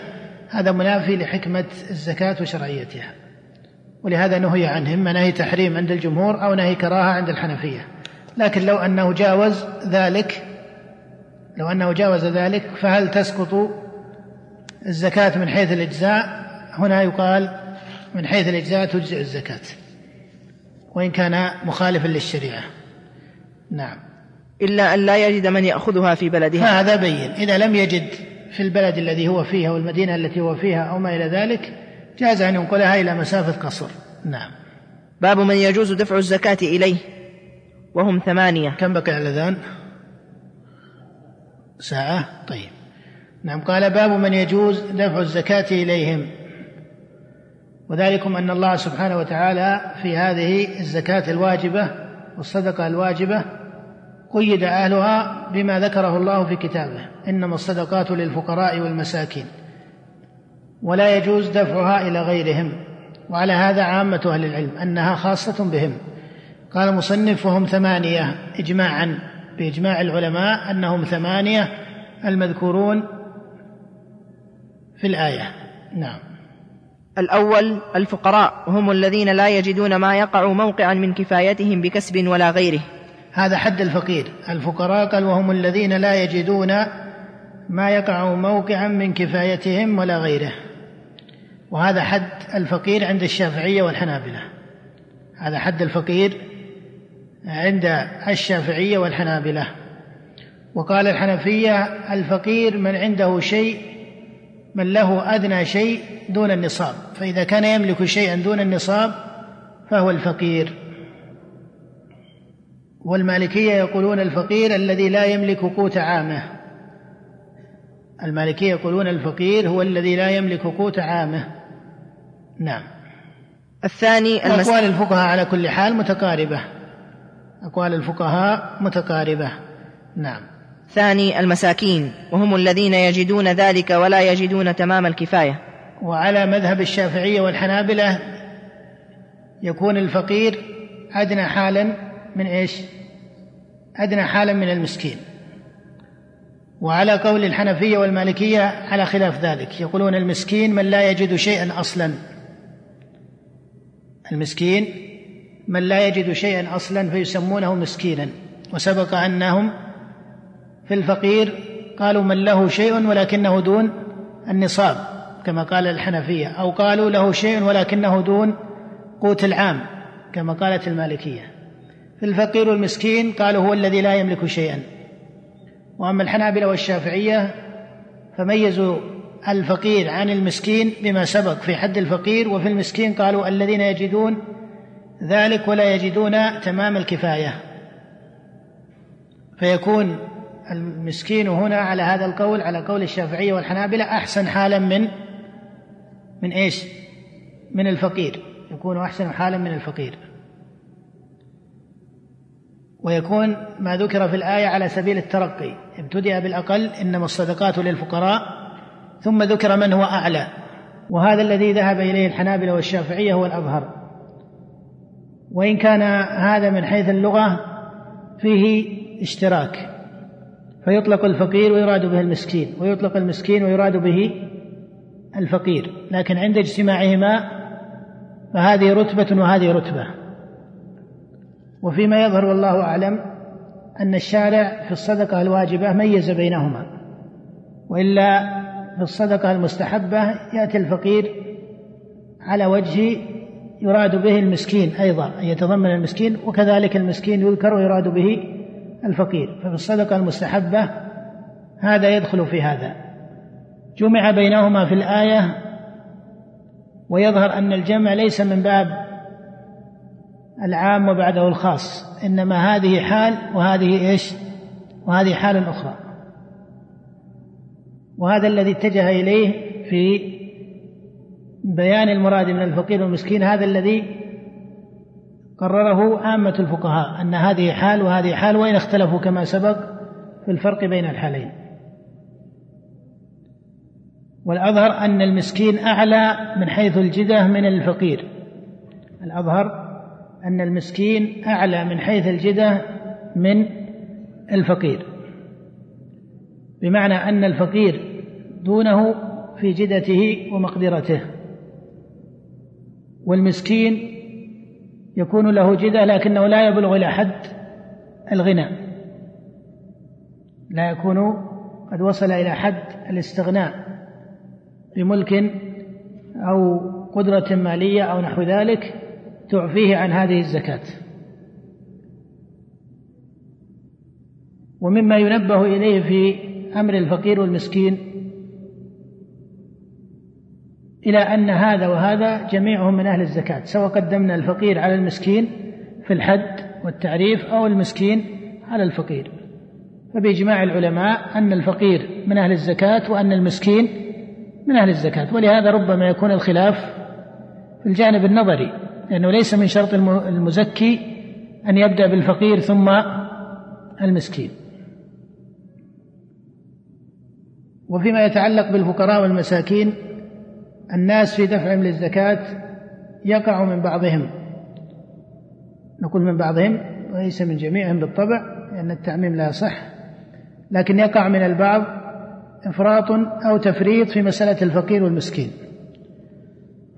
Speaker 3: هذا منافي لحكمة الزكاة وشرعيتها. ولهذا نهي عنه إما نهي تحريم عند الجمهور أو نهي كراهة عند الحنفية. لكن لو أنه جاوز ذلك لو أنه جاوز ذلك فهل تسقط الزكاة من حيث الإجزاء؟ هنا يقال من حيث الإجزاء تجزئ الزكاة وإن كان مخالفا للشريعة. نعم.
Speaker 2: إلا أن لا يجد من يأخذها في بلدها.
Speaker 3: هذا بين. إذا لم يجد في البلد الذي هو فيها والمدينة التي هو فيها أو ما إلى ذلك جاز أن ينقلها إلى مسافة قصر. نعم.
Speaker 2: باب من يجوز دفع الزكاة إليه. وهم ثمانية.
Speaker 3: كم بقي على الأذان ساعة؟ طيب. نعم قال باب من يجوز دفع الزكاة إليهم. وذلكم أن الله سبحانه وتعالى في هذه الزكاة الواجبة والصدقة الواجبة قيد أهلها بما ذكره الله في كتابه. إنما الصدقات للفقراء والمساكين. ولا يجوز دفعها إلى غيرهم. وعلى هذا عامة أهل العلم أنها خاصة بهم. قال مصنف وهم ثمانية إجماعا بإجماع العلماء أنهم ثمانية المذكورون في الآية. نعم.
Speaker 2: الأول الفقراء هم الذين لا يجدون ما يقع موقعا من كفايتهم بكسب ولا غيره.
Speaker 3: هذا حد الفقير. الفقراء قال وهم الذين لا يجدون ما يقع موقعا من كفايتهم ولا غيره. وهذا حد الفقير عند الشافعية والحنابلة. هذا حد الفقير عند الشافعية والحنابلة. وقال الحنفية الفقير من عنده شيء من له أدنى شيء دون النصاب. فإذا كان يملك شيئا دون النصاب فهو الفقير. والمالكية يقولون الفقير الذي لا يملك قوت عامه. المالكية يقولون الفقير هو الذي لا يملك قوت عامه. نعم.
Speaker 2: الثاني.
Speaker 3: أقوال الفقهاء على كل حال متقاربة. أقوال الفقهاء متقاربة. نعم.
Speaker 2: ثاني المساكين وهم الذين يجدون ذلك ولا يجدون تمام الكفاية.
Speaker 3: وعلى مذهب الشافعية والحنابلة يكون الفقير أدنى حالا من إيش؟ أدنى حالا من المسكين. وعلى قول الحنفية والمالكية على خلاف ذلك. يقولون المسكين من لا يجد شيئا أصلا. المسكين من لا يجد شيئا أصلا فيسمونه مسكينا. وسبق أنهم في الفقير قالوا من له شيء ولكنه دون النصاب كما قال الحنفية أو قالوا له شيء ولكنه دون قوت العام كما قالت المالكية. في الفقير والمسكين قالوا هو الذي لا يملك شيئا. وأما الحنابلة والشافعية فميزوا الفقير عن المسكين بما سبق في حد الفقير وفي المسكين قالوا الذين يجدون ذلك ولا يجدون تمام الكفاية. فيكون المسكين هنا على هذا القول على قول الشافعية والحنابلة أحسن حالا من من إيش؟ من الفقير. يكون أحسن حالا من الفقير. ويكون ما ذكر في الآية على سبيل الترقي. ابتدأ بالأقل إنما الصدقات للفقراء ثم ذكر من هو أعلى. وهذا الذي ذهب إليه الحنابلة والشافعية هو الأظهر وإن كان هذا من حيث اللغة فيه اشتراك فيطلق الفقير ويراد به المسكين ويطلق المسكين ويراد به الفقير لكن عند اجتماعهما فهذه رتبة وهذه رتبة. وفيما يظهر والله أعلم أن الشارع في الصدقة الواجبة ميز بينهما وإلا في الصدقة المستحبة يأتي الفقير على وجه يراد به المسكين أيضا أن يتضمن المسكين وكذلك المسكين يذكر ويراد به الفقير. ففي الصدقه المستحبة هذا يدخل في هذا. جمع بينهما في الآية ويظهر أن الجمع ليس من باب العام وبعده الخاص إنما هذه حال وهذه إيش؟ وهذه حال أخرى. وهذا الذي اتجه إليه في بيان المراد من الفقير والمسكين هذا الذي قرره عامة الفقهاء أن هذه حال وهذه حال وإن اختلفوا كما سبق في الفرق بين الحالين. والأظهر أن المسكين أعلى من حيث الجدة من الفقير. الأظهر أن المسكين أعلى من حيث الجدة من الفقير. بمعنى أن الفقير دونه في جدته ومقدرته. والمسكين يكون له جدة لكنه لا يبلغ إلى حد الغنى. لا يكون قد وصل إلى حد الاستغناء بملك أو قدرة مالية أو نحو ذلك تعفيه عن هذه الزكاة. ومما ينبه إليه في أمر الفقير والمسكين إلى أن هذا وهذا جميعهم من أهل الزكاة سواء قدمنا الفقير على المسكين في الحد والتعريف أو المسكين على الفقير. فبإجماع العلماء أن الفقير من أهل الزكاة وأن المسكين من أهل الزكاة ولهذا ربما يكون الخلاف في الجانب النظري لأنه ليس من شرط المزكي أن يبدأ بالفقير ثم المسكين. وفيما يتعلق بالفقراء والمساكين الناس في دفعهم للزكاة يقع من بعضهم. نقول من بعضهم وليس من جميعهم بالطبع لأن التعميم لا يصح. لكن يقع من البعض إفراط أو تفريط في مسألة الفقير والمسكين.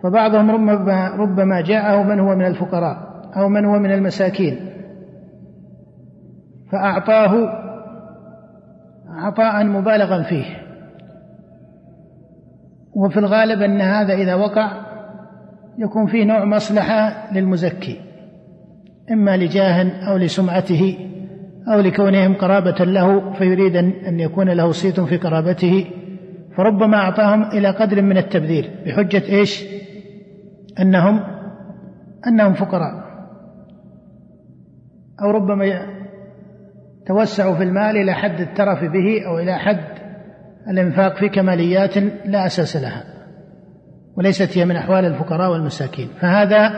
Speaker 3: فبعضهم ربما, ربما جاءه من هو من الفقراء أو من هو من المساكين. فأعطاه عطاء مبالغا فيه. وفي الغالب أن هذا إذا وقع يكون فيه نوع مصلحة للمزكي إما لجاه أو لسمعته أو لكونهم قرابة له فيريد أن يكون له صيت في قرابته فربما أعطاهم إلى قدر من التبذير بحجة إيش؟ أنهم أنهم فقراء. أو ربما توسعوا في المال إلى حد الترف به أو إلى حد الإنفاق في كماليات لا أساس لها وليست هي من أحوال الفقراء والمساكين. فهذا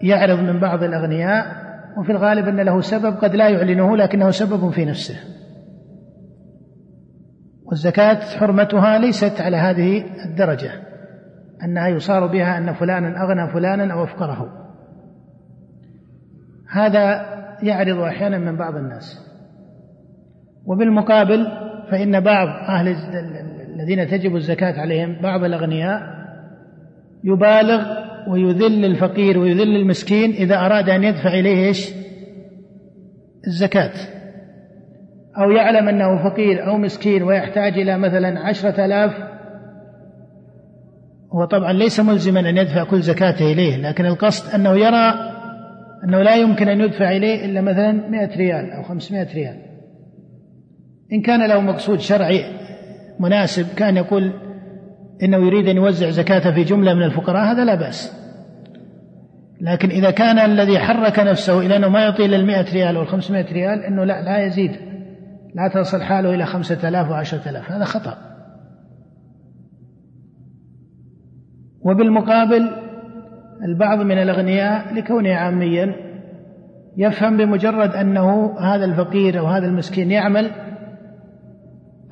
Speaker 3: يعرض من بعض الأغنياء وفي الغالب أن له سبب قد لا يعلنه لكنه سبب في نفسه. والزكاة حرمتها ليست على هذه الدرجة أنها يصار بها أن فلانا أغنى فلانا أو أفقره. هذا يعرض أحيانا من بعض الناس. وبالمقابل فإن بعض أهل الذين تجب الزكاة عليهم بعض الأغنياء يبالغ ويذل الفقير ويذل المسكين إذا أراد أن يدفع إليه إيش؟ الزكاة. أو يعلم أنه فقير أو مسكين ويحتاج إلى مثلا عشرة آلاف هو طبعا ليس ملزما أن يدفع كل زكاته إليه لكن القصد أنه يرى أنه لا يمكن أن يدفع إليه إلا مثلا مئة ريال أو خمسمائة ريال. إن كان له مقصود شرعي مناسب كان يقول إنه يريد أن يوزع زكاة في جملة من الفقراء هذا لا بأس. لكن إذا كان الذي حرك نفسه إلى أنه ما يعطي إلا المئة ريال أو الخمسمائة ريال أنه لا لا يزيد. لا تصل حاله إلى خمسة آلاف وعشرة آلاف. هذا خطأ. وبالمقابل البعض من الأغنياء لكونه عاميا يفهم بمجرد أنه هذا الفقير أو هذا المسكين يعمل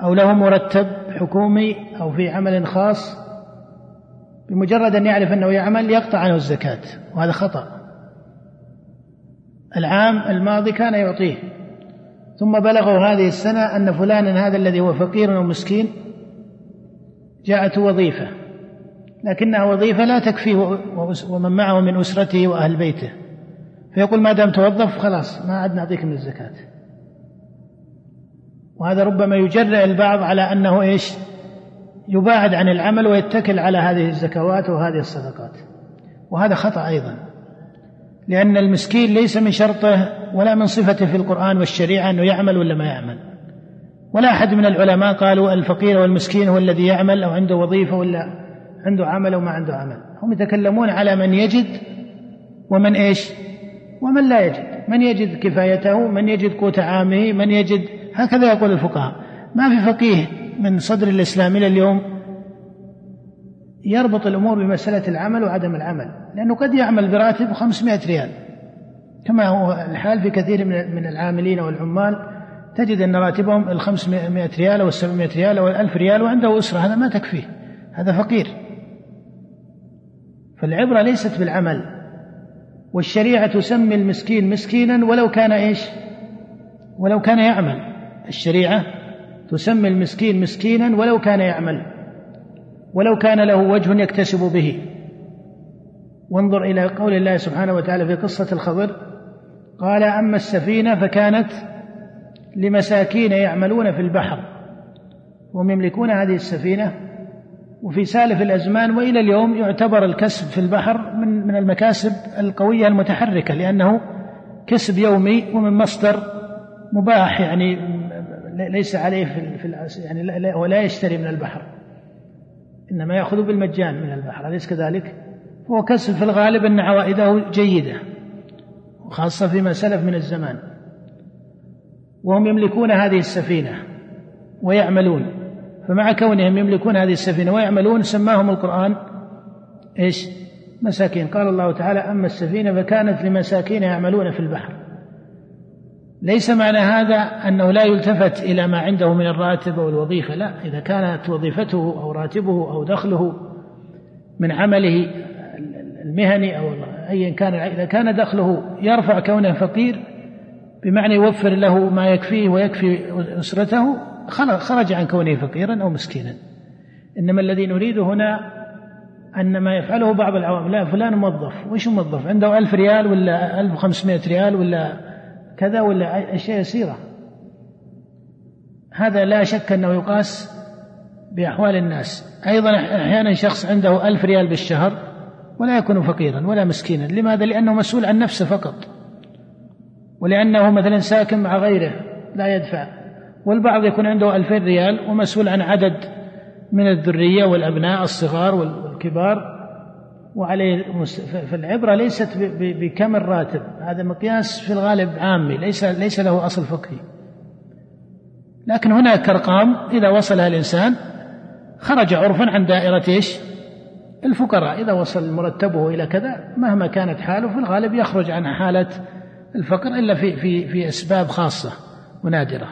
Speaker 3: أو له مرتب حكومي أو في عمل خاص بمجرد أن يعرف أنه يعمل يقطع عنه الزكاة وهذا خطأ. العام الماضي كان يعطيه ثم بلغوا هذه السنة أن فلانا هذا الذي هو فقير ومسكين جاءته وظيفة لكنها وظيفة لا تكفيه ومن معه من أسرته وأهل بيته. فيقول ما دام توظف خلاص ما عاد نعطيك من الزكاة. وهذا ربما يجرئ البعض على أنه إيش؟ يباعد عن العمل ويتكل على هذه الزكوات وهذه الصدقات. وهذا خطأ أيضا. لأن المسكين ليس من شرطه ولا من صفته في القرآن والشريعة أنه يعمل ولا ما يعمل. ولا أحد من العلماء قالوا الفقير والمسكين هو الذي يعمل أو عنده وظيفة ولا عنده عمل أو ما عنده عمل. هم يتكلمون على من يجد ومن إيش؟ ومن لا يجد. من يجد كفايته؟ من يجد قوت عامه؟ من يجد هكذا يقول الفقهاء. ما في فقيه من صدر الإسلام إلى اليوم يربط الأمور بمسألة العمل وعدم العمل؟ لأنه قد يعمل براتب 500 ريال. كما هو الحال في كثير من العاملين والعمال. تجد أن راتبهم ال 500 ريال أو ال 700 ريال أو ال 1000 ريال وعنده أسرة. هذا ما تكفيه. هذا فقير. فالعبرة ليست بالعمل. والشريعة تسمي المسكين مسكينا ولو كان إيش؟ ولو كان يعمل. الشريعة تسمي المسكين مسكينا ولو كان يعمل ولو كان له وجه يكتسب به. وانظر إلى قول الله سبحانه وتعالى في قصة الخضر قال أما السفينة فكانت لمساكين يعملون في البحر وهم يملكون هذه السفينة وفي سالف الأزمان وإلى اليوم يعتبر الكسب في البحر من من المكاسب القوية المتحركة لأنه كسب يومي ومن مصدر مباح يعني ليس عليه في, يعني ولا يشتري من البحر إنما يأخذ بالمجان من البحر أليس كذلك؟ هو كسب في الغالب أن عوائده جيدة وخاصة فيما سلف من الزمان وهم يملكون هذه السفينة ويعملون فمع كونهم يملكون هذه السفينة ويعملون سماهم القرآن إيش؟ مساكين قال الله تعالى أما السفينة فكانت لمساكين يعملون في البحر ليس معنى هذا أنه لا يلتفت إلى ما عنده من الراتب أو الوظيفة لا إذا كانت وظيفته أو راتبه أو دخله من عمله المهني أو أيا كان إذا كان دخله يرفع كونه فقير بمعنى يوفر له ما يكفيه ويكفي أسرته خرج عن كونه فقيرا أو مسكينا. إنما الذي نريده هنا أن ما يفعله بعض العوام لا فلان موظف وش موظف؟ عنده ألف ريال ولا ألف وخمسمائة ريال ولا كذا ولا أشياء يسيرة هذا لا شك أنه يقاس بأحوال الناس. أيضا أحيانا شخص عنده ألف ريال بالشهر ولا يكون فقيرا ولا مسكينا. لماذا؟ لأنه مسؤول عن نفسه فقط. ولأنه مثلا ساكن مع غيره لا يدفع. والبعض يكون عنده ألفين ريال ومسؤول عن عدد من الذرية والأبناء الصغار والكبار. وعليه فالعبرة ليست بكم الراتب. هذا مقياس في الغالب عامي ليس ليس له أصل فقهي. لكن هناك أرقام إذا وصلها الإنسان خرج عرفا عن دائرة إيش؟ الفقراء. إذا وصل مرتبه إلى كذا مهما كانت حاله في الغالب يخرج عن حالة الفقر إلا في في في أسباب خاصة ونادرة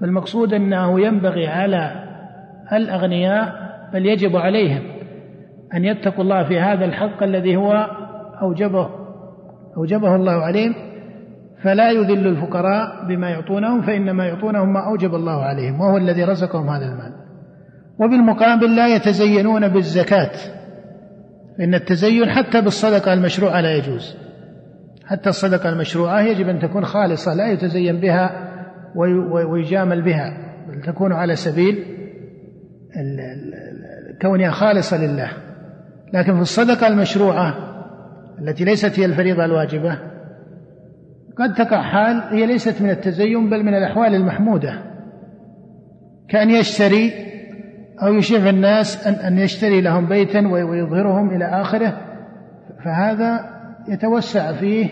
Speaker 3: فالمقصود أنه ينبغي على الأغنياء بل يجب عليهم أن يتقوا الله في هذا الحق الذي هو أوجبه أوجبه الله عليهم فلا يذل الفقراء بما يعطونهم فإنما يعطونهم ما أوجب الله عليهم وهو الذي رزقهم هذا المال. وبالمقابل لا يتزينون بالزكاة إن التزين حتى بالصدقة المشروعة لا يجوز. حتى الصدقة المشروعة يجب أن تكون خالصة لا يتزين بها ويجامل بها بل تكون على سبيل كونها خالصة لله. لكن في الصدقة المشروعة التي ليست هي الفريضة الواجبة قد تقع حال هي ليست من التزين بل من الأحوال المحمودة. كأن يشتري أو يشيع الناس أن أن يشتري لهم بيتا ويظهرهم إلى آخره فهذا يتوسع فيه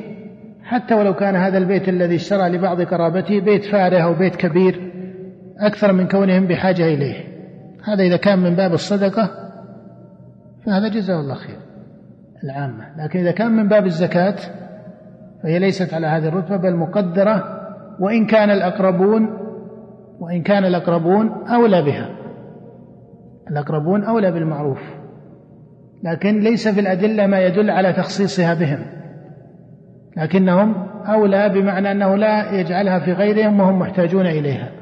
Speaker 3: حتى ولو كان هذا البيت الذي اشترى لبعض قرابته بيت فارغ أو بيت كبير أكثر من كونهم بحاجة إليه. هذا إذا كان من باب الصدقة فهذا جزاه الله خير العامة. لكن إذا كان من باب الزكاة فهي ليست على هذه الرتبة بل مقدرة وإن كان الأقربون وإن كان الأقربون أولى بها. الأقربون أولى بالمعروف لكن ليس في الأدلة ما يدل على تخصيصها بهم. لكنهم أولى بمعنى أنه لا يجعلها في غيرهم وهم محتاجون إليها.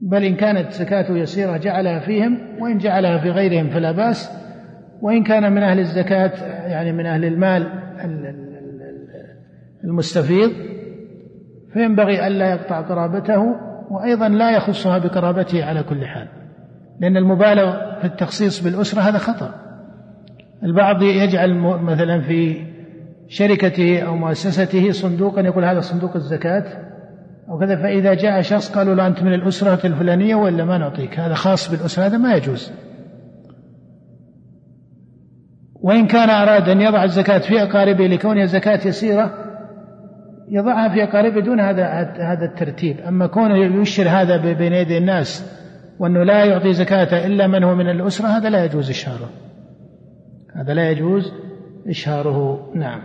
Speaker 3: بل إن كانت زكاته يسيرة جعلها فيهم وإن جعلها في غيرهم فلا بأس. وإن كان من أهل الزكاة يعني من أهل المال المستفيض فينبغي ألا يقطع قرابته وأيضا لا يخصها بقرابته على كل حال. لأن المبالغة في التخصيص بالأسرة هذا خطأ. البعض يجعل مثلا في شركته أو مؤسسته صندوقا يقول هذا صندوق الزكاة أو كذا فإذا جاء شخص قالوا له أنت من الأسرة الفلانية ولا ما نعطيك؟ هذا خاص بالأسرة هذا ما يجوز. وإن كان أراد أن يضع الزكاة في أقاربه لكونها زكاة يسيرة يضعها في أقاربه دون هذا هذا الترتيب. أما كونه يشر هذا بين يدي الناس وأنه لا يعطي زكاة إلا من هو من الأسرة هذا لا يجوز إشهاره. هذا لا يجوز إشهاره. نعم.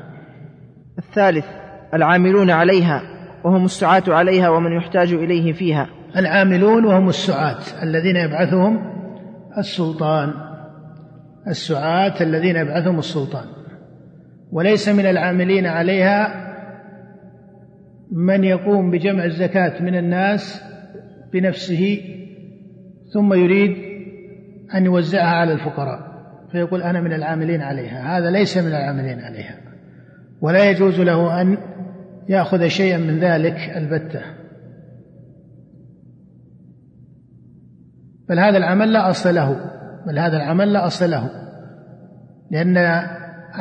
Speaker 2: الثالث العاملون عليها. وهم السعاة عليها ومن يحتاج إليه فيها.
Speaker 3: العاملون وهم السعاة الذين يبعثهم السلطان. السعاة الذين يبعثهم السلطان. وليس من العاملين عليها من يقوم بجمع الزكاة من الناس بنفسه ثم يريد أن يوزعها على الفقراء. فيقول أنا من العاملين عليها. هذا ليس من العاملين عليها. ولا يجوز له أن يأخذ شيئا من ذلك البتة. بل هذا العمل لا أصل له. بل هذا العمل لا أصل له. لأن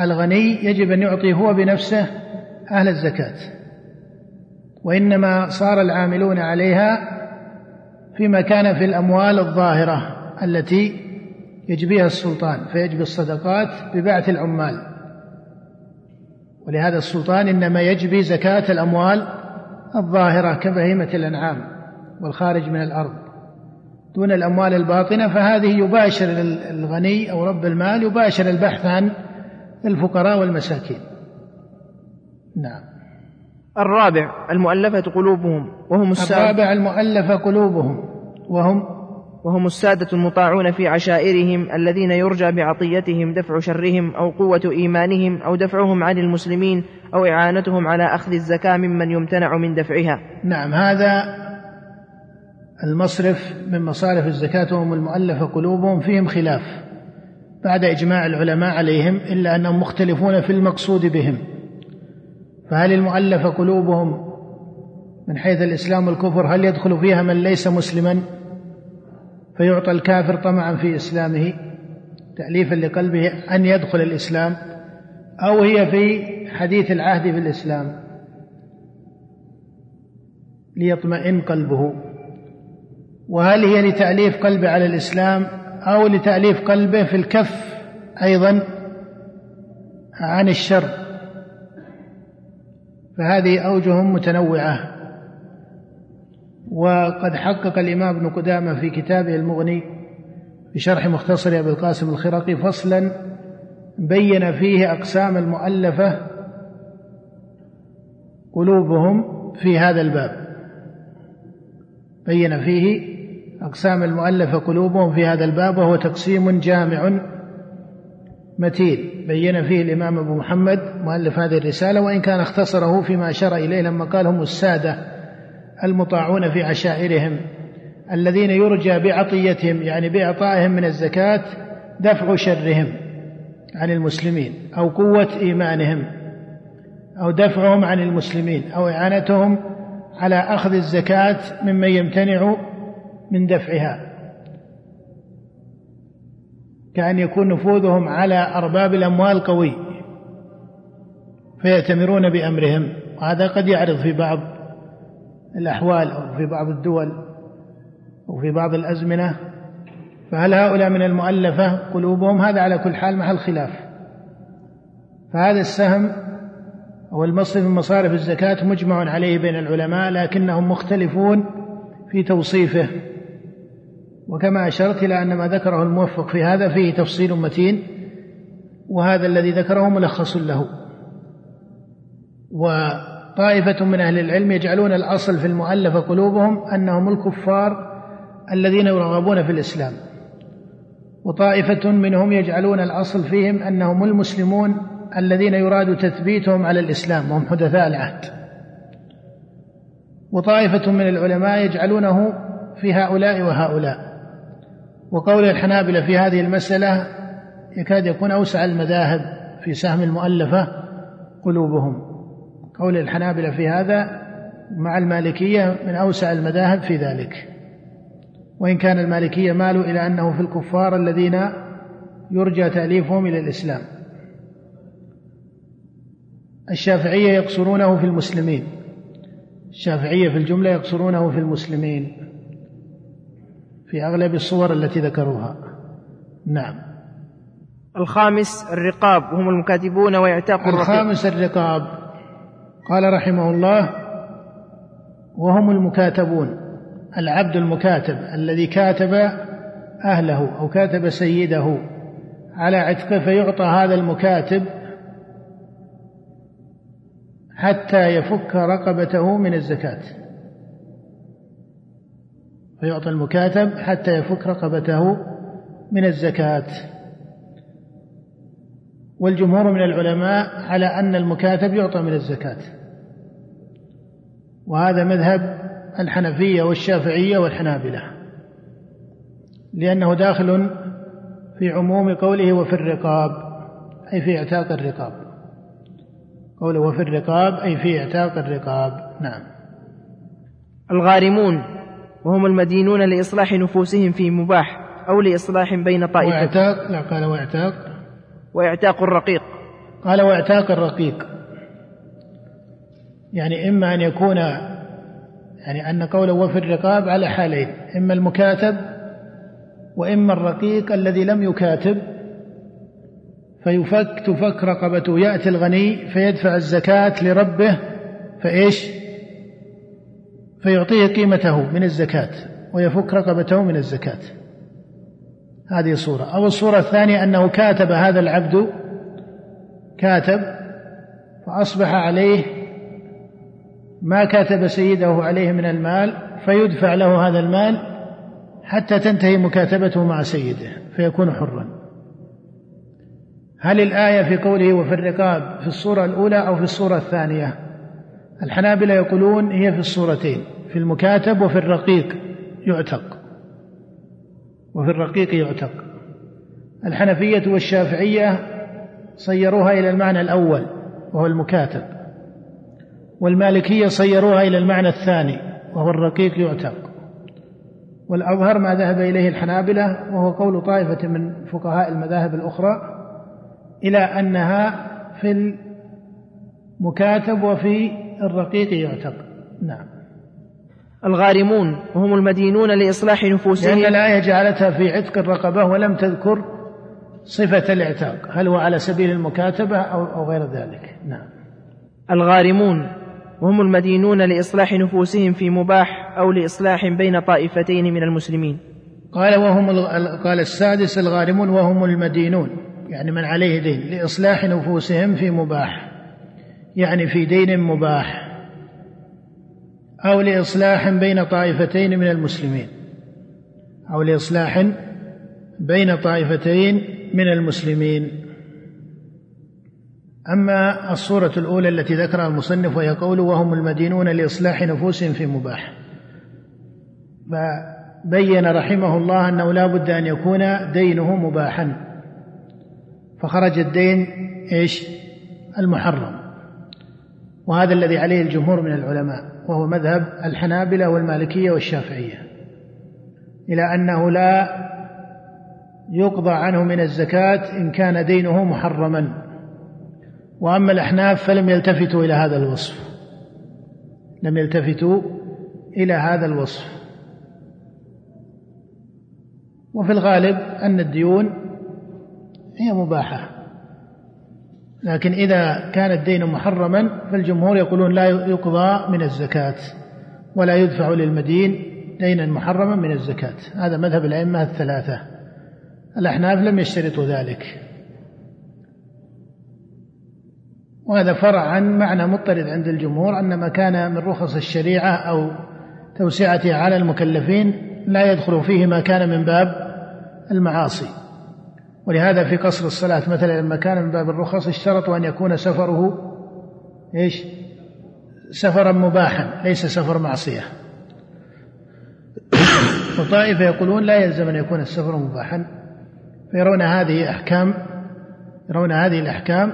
Speaker 3: الغني يجب أن يعطي هو بنفسه أهل الزكاة. وإنما صار العاملون عليها فيما كان في الأموال الظاهرة التي يجبيها السلطان فيجبي الصدقات ببعث العمال. ولهذا السلطان إنما يجبي زكاة الأموال الظاهرة كبهيمة الأنعام والخارج من الأرض دون الأموال الباطنة فهذه يباشر الغني أو رب المال يباشر البحث عن الفقراء والمساكين. نعم.
Speaker 2: الرابع المؤلفة قلوبهم وهم
Speaker 3: السادة الرابع المؤلفة قلوبهم وهم
Speaker 2: وهم السادة المطاعون في عشائرهم الذين يرجى بعطيتهم دفع شرهم أو قوة إيمانهم أو دفعهم عن المسلمين أو إعانتهم على أخذ الزكاة ممن يمتنع من دفعها.
Speaker 3: نعم هذا المصرف من مصارف الزكاة وهم المؤلفة قلوبهم فيهم خلاف بعد إجماع العلماء عليهم إلا أنهم مختلفون في المقصود بهم. فهل المؤلفة قلوبهم من حيث الإسلام والكفر هل يدخل فيها من ليس مسلما؟ فيعطى الكافر طمعا في إسلامه تأليفا لقلبه أن يدخل الإسلام أو هي في حديث العهد في الإسلام. ليطمئن قلبه. وهل هي لتأليف قلبه على الإسلام أو لتأليف قلبه في الكف أيضا؟ عن الشر. فهذه أوجه متنوعة. وقد حقق الإمام ابن قدامة في كتابه المغني في شرح مختصر أبي القاسم الخرقي فصلا بين فيه أقسام المؤلفة قلوبهم في هذا الباب. بين فيه أقسام المؤلفة قلوبهم في هذا الباب وهو تقسيم جامع متين. بين فيه الإمام أبو محمد مؤلف هذه الرسالة وإن كان اختصره فيما أشار إليه لما قال هم السادة. المطاعون في عشائرهم الذين يرجى بعطيتهم يعني بإعطائهم من الزكاة دفع شرهم عن المسلمين أو قوة إيمانهم أو دفعهم عن المسلمين أو إعانتهم على أخذ الزكاة ممن يمتنع من دفعها. كأن يكون نفوذهم على أرباب الأموال قوي فيأتمرون بأمرهم وهذا قد يعرض في بعض الأحوال أو في بعض الدول أو في بعض الأزمنة فهل هؤلاء من المؤلفة قلوبهم؟ هذا على كل حال محل خلاف. فهذا السهم أو المصرف من مصارف الزكاة مجمع عليه بين العلماء لكنهم مختلفون في توصيفه. وكما أشرت إلى أن ما ذكره الموفق في هذا فيه تفصيل متين وهذا الذي ذكره ملخص له. وطائفة من أهل العلم يجعلون الأصل في المؤلفة قلوبهم أنهم الكفار الذين يرغبون في الإسلام. وطائفة منهم يجعلون الأصل فيهم أنهم المسلمون الذين يراد تثبيتهم على الإسلام وهم حدثاء العهد. وطائفة من العلماء يجعلونه في هؤلاء وهؤلاء. وقول الحنابلة في هذه المسألة يكاد يكون أوسع المذاهب في سهم المؤلفة قلوبهم. قول الحنابلة في هذا مع المالكية من أوسع المذاهب في ذلك. وإن كان المالكية مالوا إلى أنه في الكفار الذين يرجى تأليفهم إلى الإسلام. الشافعية يقصرونه في المسلمين. الشافعية في الجملة يقصرونه في المسلمين. في أغلب الصور التي ذكروها. نعم.
Speaker 2: الخامس الرقاب. وهم المكاتبون ويعتاق
Speaker 3: الخامس الرقاب. قال رحمه الله وهم المكاتبون العبد المكاتب الذي كاتب أهله أو كاتب سيده على عتقه فيعطى هذا المكاتب حتى يفك رقبته من الزكاة. فيعطى المكاتب حتى يفك رقبته من الزكاة. والجمهور من العلماء على أن المكاتب يعطى من الزكاة. وهذا مذهب الحنفية والشافعية والحنابلة لأنه داخل في عموم قوله وفي الرقاب أي في إعتاق الرقاب. قوله وفي الرقاب أي في إعتاق الرقاب. نعم.
Speaker 2: الغارمون وهم المدينون لإصلاح نفوسهم في مباح أو لإصلاح بين طائفتين
Speaker 3: وإعتاق لا قال وإعتاق.
Speaker 2: وإعتاق الرقيق.
Speaker 3: قال وإعتاق الرقيق. يعني إما أن يكون يعني أن قوله وفي الرقاب على حالين إما المكاتب وإما الرقيق الذي لم يكاتب. فيفك تفك رقبته يأتي الغني فيدفع الزكاة لربه فإيش؟ فيعطيه قيمته من الزكاة ويفك رقبته من الزكاة. هذه صورة أو الصورة الثانية أنه كاتب هذا العبد كاتب فأصبح عليه ما كاتب سيده عليه من المال فيدفع له هذا المال حتى تنتهي مكاتبته مع سيده فيكون حرا. هل الآية في قوله وفي الرقاب في الصورة الأولى أو في الصورة الثانية؟ الحنابلة يقولون هي في الصورتين في المكاتب وفي الرقيق يعتق. وفي الرقيق يعتق. الحنفية والشافعية صيروها إلى المعنى الأول وهو المكاتب. والمالكية صيروها إلى المعنى الثاني وهو الرقيق يعتق. والأظهر ما ذهب إليه الحنابلة وهو قول طائفة من فقهاء المذاهب الأخرى إلى أنها في المكاتب وفي الرقيق يعتق. نعم.
Speaker 2: الغارمون وهم المدينون لإصلاح نفوسهم.
Speaker 3: لأن الآية جعلتها في عتق الرقبة ولم تذكر صفة الاعتاق هل هو على سبيل المكاتبة أو, غير ذلك؟ نعم.
Speaker 2: الغارمون وهم المدينون لإصلاح نفوسهم في مباح أو لإصلاح بين طائفتين من المسلمين.
Speaker 3: قال وهم قال السادس الغارمون وهم المدينون يعني من عليه دين لإصلاح نفوسهم في مباح يعني في دين مباح. أو لإصلاح بين طائفتين من المسلمين. أو لإصلاح بين طائفتين من المسلمين. أما الصورة الأولى التي ذكرها المصنف وهي قوله وهم المدينون لإصلاح نفوسهم في مباح. فبين رحمه الله أنه لا بد أن يكون دينه مباحا. فخرج الدين إيش؟ المحرم. وهذا الذي عليه الجمهور من العلماء. وهو مذهب الحنابلة والمالكية والشافعية إلى أنه لا يقضى عنه من الزكاة إن كان دينه محرما. وأما الأحناف فلم يلتفتوا إلى هذا الوصف لم يلتفتوا إلى هذا الوصف. وفي الغالب أن الديون هي مباحة. لكن إذا كان الدين محرما فالجمهور يقولون لا يقضى من الزكاة ولا يدفع للمدين دينا محرما من الزكاة. هذا مذهب الأئمة الثلاثة. الأحناف لم يشترطوا ذلك. وهذا فرع عن معنى مضطرد عند الجمهور أن ما كان من رخص الشريعة أو توسعتها على المكلفين لا يدخل فيه ما كان من باب المعاصي. ولهذا في قصر الصلاة مثلا لما كان من باب الرخص اشترطوا أن يكون سفره إيش؟ سفرا مباحا ليس سفر معصية وطائفة يقولون لا يلزم أن يكون السفر مباحا فيرون هذه أحكام يرون هذه الأحكام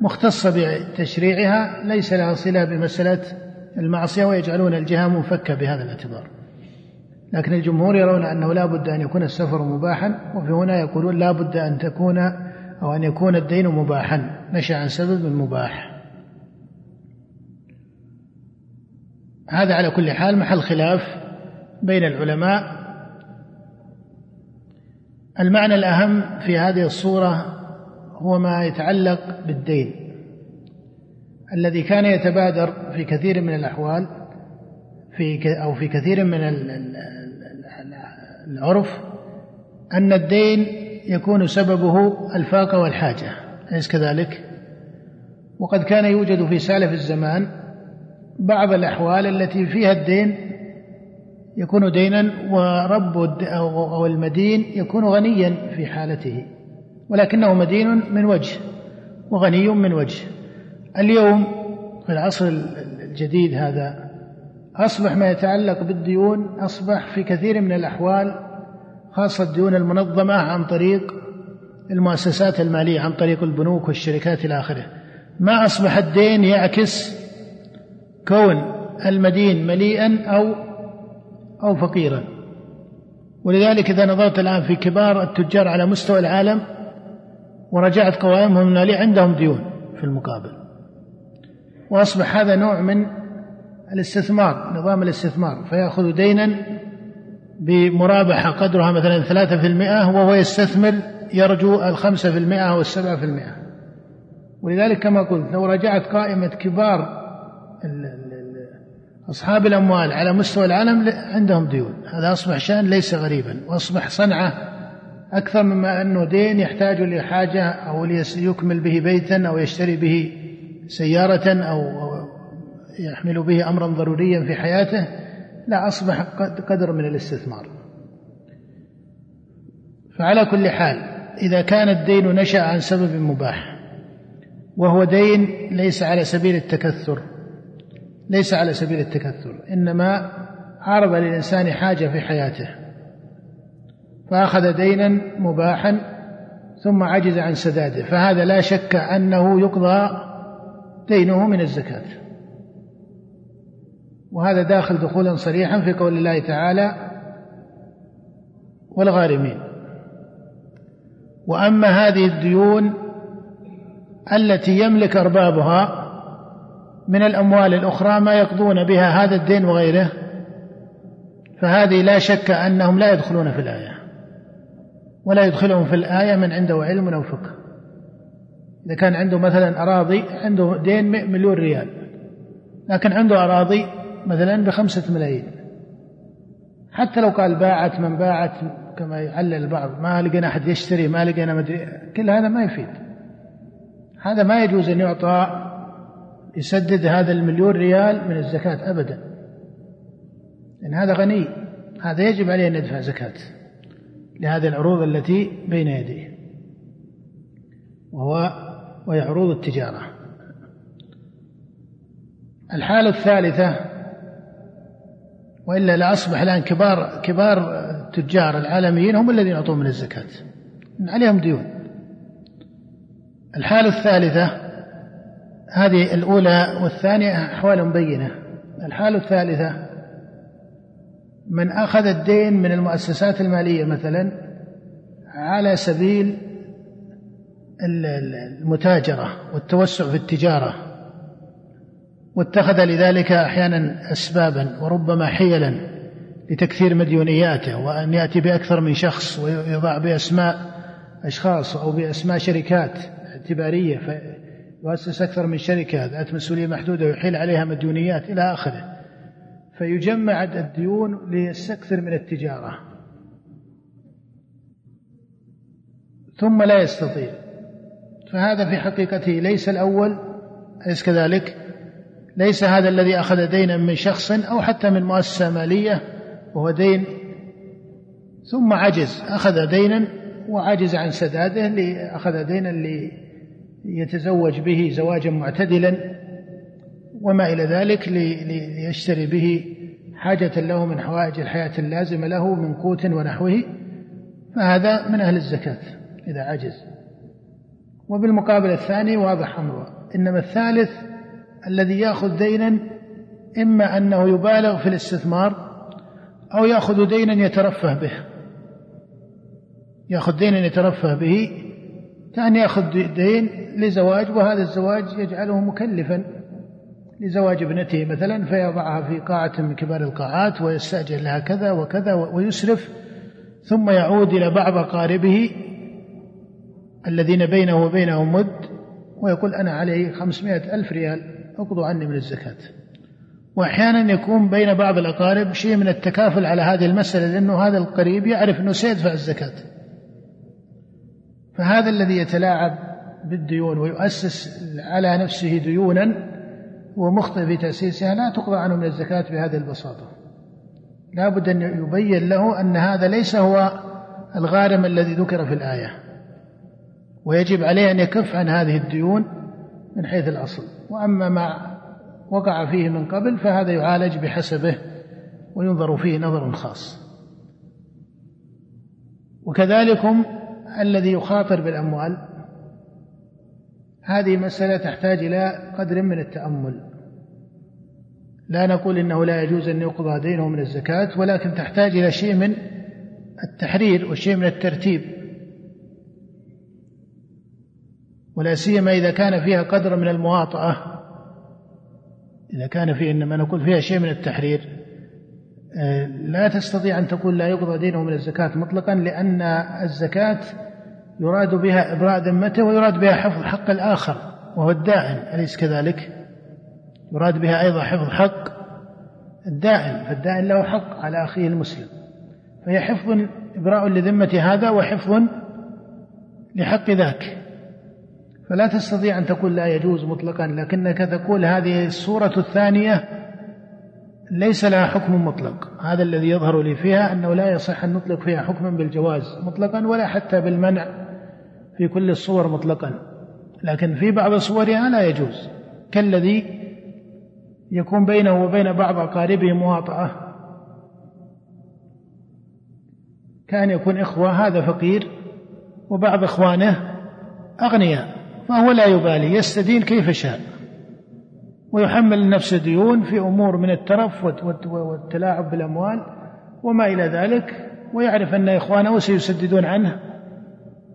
Speaker 3: مختصة بتشريعها ليس لها صلة بمسألة المعصية ويجعلون الجهة منفكة بهذا الاعتبار لكن الجمهور يرون أنه لا بد أن يكون السفر مباحا وفي هنا يقولون لا بد أن تكون أو أن يكون الدين مباحا. نشأ عن سبب مباح. هذا على كل حال محل خلاف بين العلماء. المعنى الأهم في هذه الصورة هو ما يتعلق بالدين. الذي كان يتبادر في كثير من الأحوال في أو في كثير من العرف أن الدين يكون سببه الفاقة والحاجة أليس كذلك؟ وقد كان يوجد في سالف الزمان بعض الأحوال التي فيها الدين يكون دينا ورب أو المدين يكون غنيا في حالته ولكنه مدين من وجه وغني من وجه اليوم في العصر الجديد هذا أصبح ما يتعلق بالديون أصبح في كثير من الأحوال خاصة الديون المنظمة عن طريق المؤسسات المالية عن طريق البنوك والشركات إلى آخره. ما أصبح الدين يعكس كون المدين مليئا أو أو فقيرا. ولذلك إذا نظرت الآن في كبار التجار على مستوى العالم ورجعت قوائمهم المالية عندهم ديون في المقابل. وأصبح هذا نوع من الاستثمار نظام الاستثمار فيأخذ دينا بمرابحة قدرها مثلا ثلاثة في المئة وهو يستثمر يرجو الخمسة في المئة أو السبعة في المئة. ولذلك كما قلت لو رجعت قائمة كبار أصحاب الأموال على مستوى العالم عندهم ديون. هذا أصبح شأن ليس غريبا وأصبح صنعة أكثر مما أنه دين يحتاج لحاجة أو ليكمل به بيتا أو يشتري به سيارة أو يحمل به أمرا ضروريا في حياته لا أصبح قدر من الاستثمار. فعلى كل حال إذا كان الدين نشأ عن سبب مباح وهو دين ليس على سبيل التكثر ليس على سبيل التكثر إنما عرض للإنسان حاجة في حياته. فأخذ دينا مباحا ثم عجز عن سداده فهذا لا شك أنه يقضى دينه من الزكاة. وهذا داخل دخولا صريحا في قول الله تعالى والغارمين. وأما هذه الديون التي يملك أربابها من الأموال الأخرى ما يقضون بها هذا الدين وغيره فهذه لا شك أنهم لا يدخلون في الآية ولا يدخلهم في الآية من عنده علم أو فقه. إذا كان عنده مثلا أراضي عنده دين مليون ريال لكن عنده أراضي مثلا بخمسة ملايين. حتى لو قال باعت من باعت كما يعلل البعض ما لقينا أحد يشتري ما لقينا مدري كل هذا ما يفيد. هذا ما يجوز أن يعطى يسدد هذا المليون ريال من الزكاة أبدا. لأن هذا غني هذا يجب عليه أن يدفع زكاة لهذه العروض التي بين يديه. وهو وهي عروض التجارة. الحالة الثالثة وإلا لاصبح الآن كبار كبار التجار العالميين هم الذين يعطون من الزكاة. عليهم ديون. الحالة الثالثة هذه الأولى والثانية أحوال مبينه الحالة الثالثة من أخذ الدين من المؤسسات المالية مثلا على سبيل المتاجرة والتوسع في التجارة. واتخذ لذلك أحيانا اسبابا وربما حيلا لتكثير مديونياته وأن يأتي بأكثر من شخص ويضع بأسماء أشخاص أو بأسماء شركات اعتبارية فيؤسس أكثر من شركة ذات مسؤولية محدودة ويحيل عليها مديونيات إلى آخره. فيجمع الديون ليستكثر من التجارة. ثم لا يستطيع. فهذا في حقيقته ليس الأول أليس كذلك؟ ليس هذا الذي أخذ دينا من شخص أو حتى من مؤسسة مالية وهو دين ثم عجز أخذ دينا وعجز عن سداده أخذ دينا ليتزوج به زواجا معتدلا وما إلى ذلك ليشتري به حاجة له من حوائج الحياة اللازمة له من قوت ونحوه فهذا من أهل الزكاة إذا عجز. وبالمقابل الثاني واضح أمره إنما الثالث الذي يأخذ دينا إما أنه يبالغ في الاستثمار أو يأخذ دينا يترفه به. يأخذ دينا يترفه به. كأن يأخذ دين لزواج وهذا الزواج يجعله مكلفا لزواج ابنته مثلا فيضعها في قاعة من كبار القاعات ويستأجر لها كذا وكذا ويسرف ثم يعود إلى بعض أقاربه الذين بينه وبينهم مد ويقول أنا علي خمسمائة ألف ريال. اقضوا عني من الزكاة. وأحيانا يكون بين بعض الأقارب شيء من التكافل على هذه المسألة لأنه هذا القريب يعرف أنه سيدفع الزكاة. فهذا الذي يتلاعب بالديون ويؤسس على نفسه ديونا ومخطئ في تأسيسها لا تقضى عنه من الزكاة بهذه البساطة. لا بد أن يبين له أن هذا ليس هو الغارم الذي ذكر في الآية. ويجب عليه أن يكف عن هذه الديون من حيث الأصل. وأما ما وقع فيه من قبل فهذا يعالج بحسبه وينظر فيه نظر خاص. وكذلكم الذي يخاطر بالأموال هذه مسألة تحتاج إلى قدر من التأمل. لا نقول إنه لا يجوز أن يقضى دينه من الزكاة ولكن تحتاج إلى شيء من التحرير وشيء من الترتيب. ولا سيما إذا كان فيها قدر من المواطأة. إذا كان في إنما نقول فيها شيء من التحرير. آه، لا تستطيع أن تقول لا يقضى دينه من الزكاة مطلقا لأن الزكاة يراد بها إبراء ذمته ويراد بها حفظ حق الآخر وهو الدائن أليس كذلك؟ يراد بها أيضا حفظ حق الدائن فالدائن له حق على أخيه المسلم. فهي حفظ إبراء لذمة هذا وحفظ لحق ذاك. فلا تستطيع أن تقول لا يجوز مطلقا لكنك تقول هذه الصورة الثانية ليس لها حكم مطلق. هذا الذي يظهر لي فيها أنه لا يصح أن نطلق فيها حكما بالجواز مطلقا ولا حتى بالمنع في كل الصور مطلقا. لكن في بعض صورها لا يجوز. كالذي يكون بينه وبين بعض أقاربه مواطأة. كان يكون إخوة هذا فقير وبعض إخوانه أغنياء. فهو لا يبالي يستدين كيف شاء. ويحمل نفسه ديون في أمور من الترف والتلاعب بالأموال وما إلى ذلك ويعرف أن إخوانه سيسددون عنه.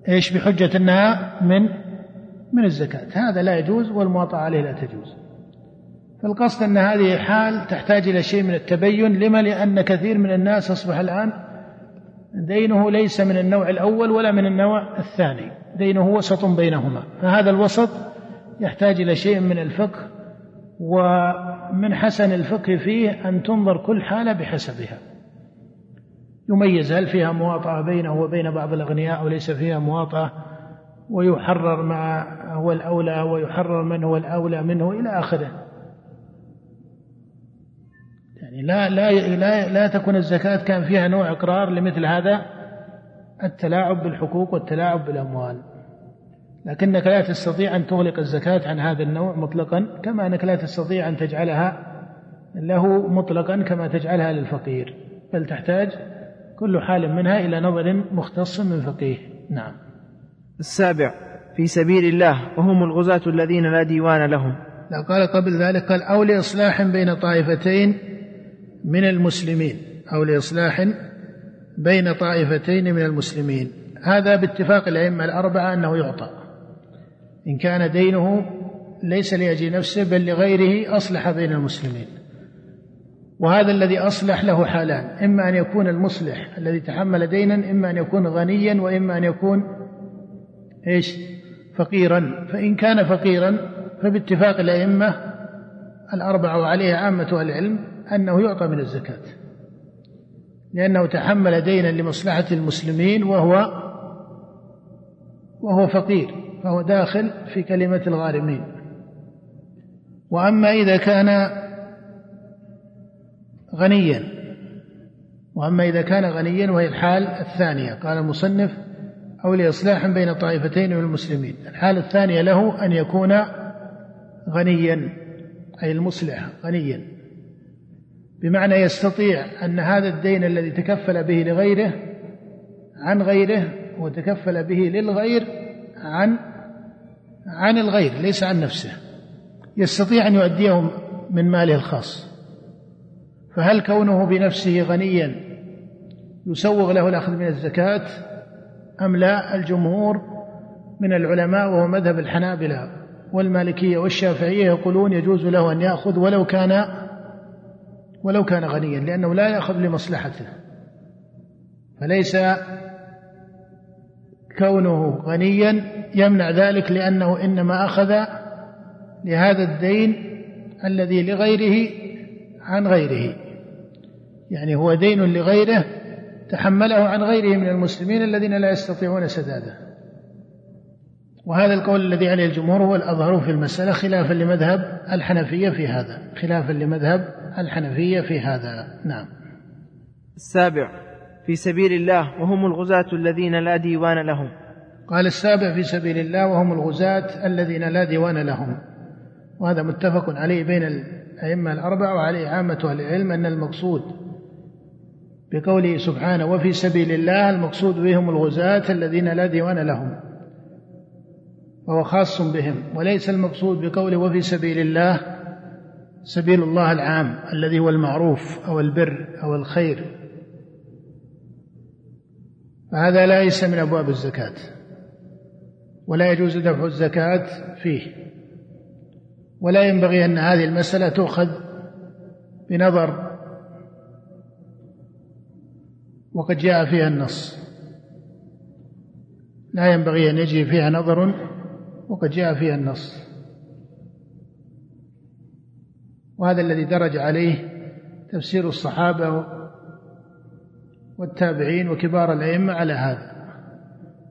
Speaker 3: إيش؟ بحجة أنها من من الزكاة. هذا لا يجوز والمواطأة عليه لا تجوز. فالقصد أن هذه حال تحتاج إلى شيء من التبين. لما؟ لأن كثير من الناس أصبح الآن دينه ليس من النوع الأول ولا من النوع الثاني. دينه وسط بينهما. فهذا الوسط يحتاج إلى شيء من الفقه ومن حسن الفقه فيه أن تنظر كل حالة بحسبها. يميز هل فيها مواطأة بينه وبين بعض الأغنياء أو ليس فيها مواطأة ويحرر ما هو الأولى ويحرر من هو الأولى منه إلى آخره. يعني لا لا لا لا تكون الزكاة كان فيها نوع إقرار لمثل هذا التلاعب بالحقوق والتلاعب بالأموال. لكنك لا تستطيع أن تغلق الزكاة عن هذا النوع مطلقا كما أنك لا تستطيع أن تجعلها له مطلقا كما تجعلها للفقير. بل تحتاج كل حال منها إلى نظر مختص من فقيه. نعم.
Speaker 2: السابع في سبيل الله وهم الغزاة الذين لا ديوان لهم.
Speaker 3: لا قال قبل ذلك قال أو لإصلاح بين طائفتين من المسلمين أو لإصلاح بين طائفتين من المسلمين. هذا باتفاق الأئمة الأربعة أنه يعطى. إن كان دينه ليس لأجل نفسه بل لغيره أصلح بين المسلمين. وهذا الذي أصلح له حالان إما أن يكون المصلح الذي تحمل دينا إما أن يكون غنيا وإما أن يكون إيش؟ فقيرا. فإن كان فقيرا فباتفاق الأئمة الأربعة وعليه عامة العلم أنه يعطى من الزكاة لأنه تحمل دينا لمصلحة المسلمين وهو وهو فقير فهو داخل في كلمة الغارمين. وأما إذا كان غنيا وأما إذا كان غنيا وهي الحال الثانية قال المصنف أو لإصلاح بين طائفتين من المسلمين. الحالة الثانية له أن يكون غنيا أي المصلح غنيا. بمعنى يستطيع أن هذا الدين الذي تكفل به لغيره عن غيره وتكفل به للغير عن عن الغير ليس عن نفسه. يستطيع أن يؤديه من ماله الخاص. فهل كونه بنفسه غنيا يسوغ له الأخذ من الزكاة؟ أم لا؟ الجمهور من العلماء وهو مذهب الحنابلة والمالكية والشافعية يقولون يجوز له أن يأخذ ولو كان ولو كان غنيا لأنه لا يأخذ لمصلحته. فليس كونه غنيا يمنع ذلك لأنه إنما أخذ لهذا الدين الذي لغيره عن غيره. يعني هو دين لغيره تحمله عن غيره من المسلمين الذين لا يستطيعون سداده. وهذا القول الذي عليه الجمهور هو الأظهر في المسألة خلافا لمذهب الحنفية في هذا خلافا لمذهب الحنفية في هذا. نعم.
Speaker 2: السابع في سبيل الله وهم الغزاة الذين لا ديوان لهم.
Speaker 3: قال السابع في سبيل الله وهم الغزاة الذين لا ديوان لهم. وهذا متفق عليه بين الأئمة الأربعة وعليه عامة أهل العلم أن المقصود بقوله سبحانه وفي سبيل الله المقصود بهم الغزاة الذين لا ديوان لهم. وهو خاص بهم. وليس المقصود بقوله وفي سبيل الله سبيل الله العام الذي هو المعروف أو البر أو الخير. فهذا ليس من أبواب الزكاة ولا يجوز دفع الزكاة فيه. ولا ينبغي أن هذه المسألة تؤخذ بنظر وقد جاء فيها النص. لا ينبغي أن يجي فيها نظر وقد جاء فيها النص. وهذا الذي درج عليه تفسير الصحابة والتابعين وكبار الأئمة على هذا.